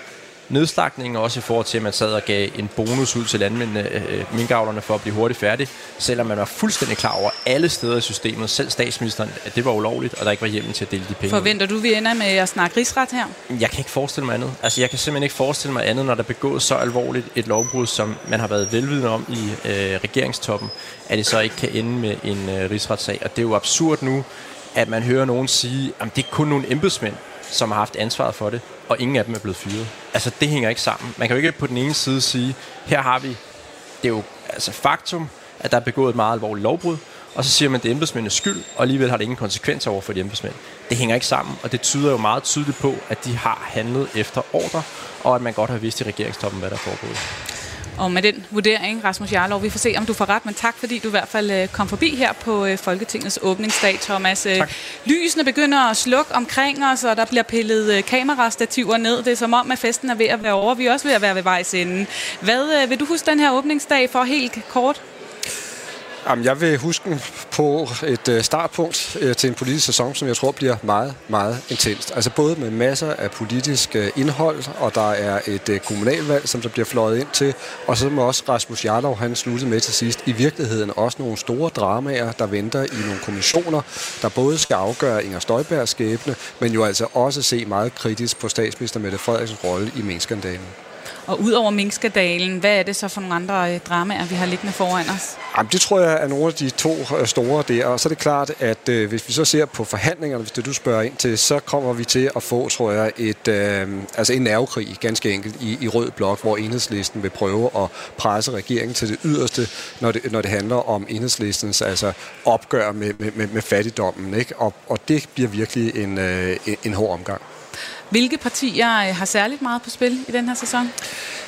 nedslagningen, også i forhold til, at man sad og gav en bonus ud til landmændene, øh, minkavlerne for at blive hurtigt færdig, selvom man var fuldstændig klar over alle steder i systemet, selv statsministeren, at det var ulovligt, og der ikke var hjemmel til at dele de penge. Forventer du, vi ender med at snakke rigsret her? Jeg kan ikke forestille mig andet. Altså, jeg kan simpelthen ikke forestille mig andet, når der begået så alvorligt et lovbrud, som man har været velvidende om i øh, regeringstoppen, at det så ikke kan ende med en øh, rigsretssag. Og det er jo absurd nu, at man hører nogen sige, at det er kun nogle embedsmænd, som har haft ansvaret for det, og ingen af dem er blevet fyret. Altså, det hænger ikke sammen. Man kan jo ikke på den ene side sige, her har vi, det er jo altså faktum, at der er begået et meget alvorligt lovbrud, og så siger man, at det er embedsmændenes skyld, og alligevel har det ingen konsekvenser over for de embedsmænd. Det hænger ikke sammen, og det tyder jo meget tydeligt på, at de har handlet efter ordre, og at man godt har vidst i regeringstoppen, hvad der er foregået. Og med den vurdering, Rasmus Jarlov, vi får se, om du får ret, men tak, fordi du i hvert fald øh, kom forbi her på øh, Folketingets åbningsdag, Thomas. Øh, tak. Lysene begynder at slukke omkring os, og der bliver pillet kamerastativer ned. Det er som om, at festen er ved at være over. Vi er også ved at være ved vejs ende. Hvad vil du huske den her åbningsdag for helt kort? Jamen, jeg vil huske på et øh, startpunkt øh, til en politisk sæson, som jeg tror bliver meget, meget intenst. Altså både med masser af politisk øh, indhold, og der er et kommunalvalg, som der bliver fløjet ind til, og så må også Rasmus Jarlov, han sluttede med til sidst, i virkeligheden også nogle store dramaer, der venter i nogle kommissioner, der både skal afgøre Inger Støjbergs skæbne, men jo altså også se meget kritisk på statsminister Mette Frederiksens rolle i minkskandalen. Og ud over Minkskadalen, hvad er det så for nogle andre øh, dramaer, vi har liggende foran os? Jamen, det tror jeg er nogle af de to øh, store der. Og så er det klart, at øh, hvis vi så ser på forhandlingerne, hvis det du spørger ind til, så kommer vi til at få, tror jeg, et, øh, altså en nervekrig, ganske enkelt, i, i rød blok, hvor enhedslisten vil prøve at presse regeringen til det yderste, når det, når det handler om enhedslistens altså opgør med, med, med, med fattigdommen. Ikke? Og, og det bliver virkelig en, øh, en hård omgang. Hvilke partier øh, har særligt meget på spil i den her sæson?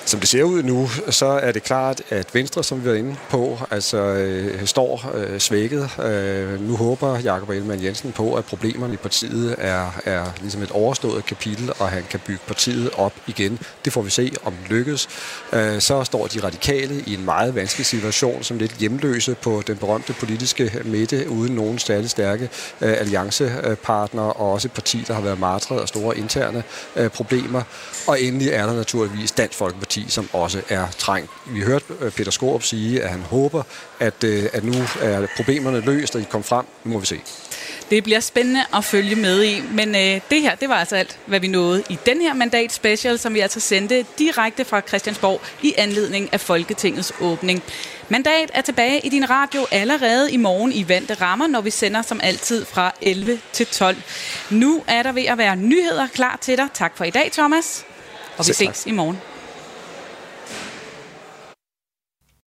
Som det ser ud nu, så er det klart, at Venstre, som vi var inde på, altså øh, står øh, svækket. Øh, nu håber Jakob Ellemann Jensen på, at problemerne i partiet er, er ligesom et overstået kapitel, og han kan bygge partiet op igen. Det får vi se, om det lykkes. Øh, så står de radikale i en meget vanskelig situation, som lidt hjemløse på den berømte politiske midte, uden nogen særlig stærke øh, alliancepartnere, og også et parti, der har været martret og store interne øh, problemer. Og endelig er der naturligvis Dansk Folkeparti, som også er trængt. Vi hørte øh, Peter Skorup sige, at han håber, at, øh, at nu er problemerne løst, og de kom frem. Nu må vi se. Det bliver spændende at følge med i, men øh, det her, det var altså alt, hvad vi nåede i den her mandat special, som vi altså sendte direkte fra Christiansborg i anledning af Folketingets åbning. Mandat er tilbage i din radio allerede i morgen i vante rammer, når vi sender som altid fra 11 til 12. Nu er der ved at være nyheder klar til dig. Tak for i dag, Thomas. Og vi ses i morgen.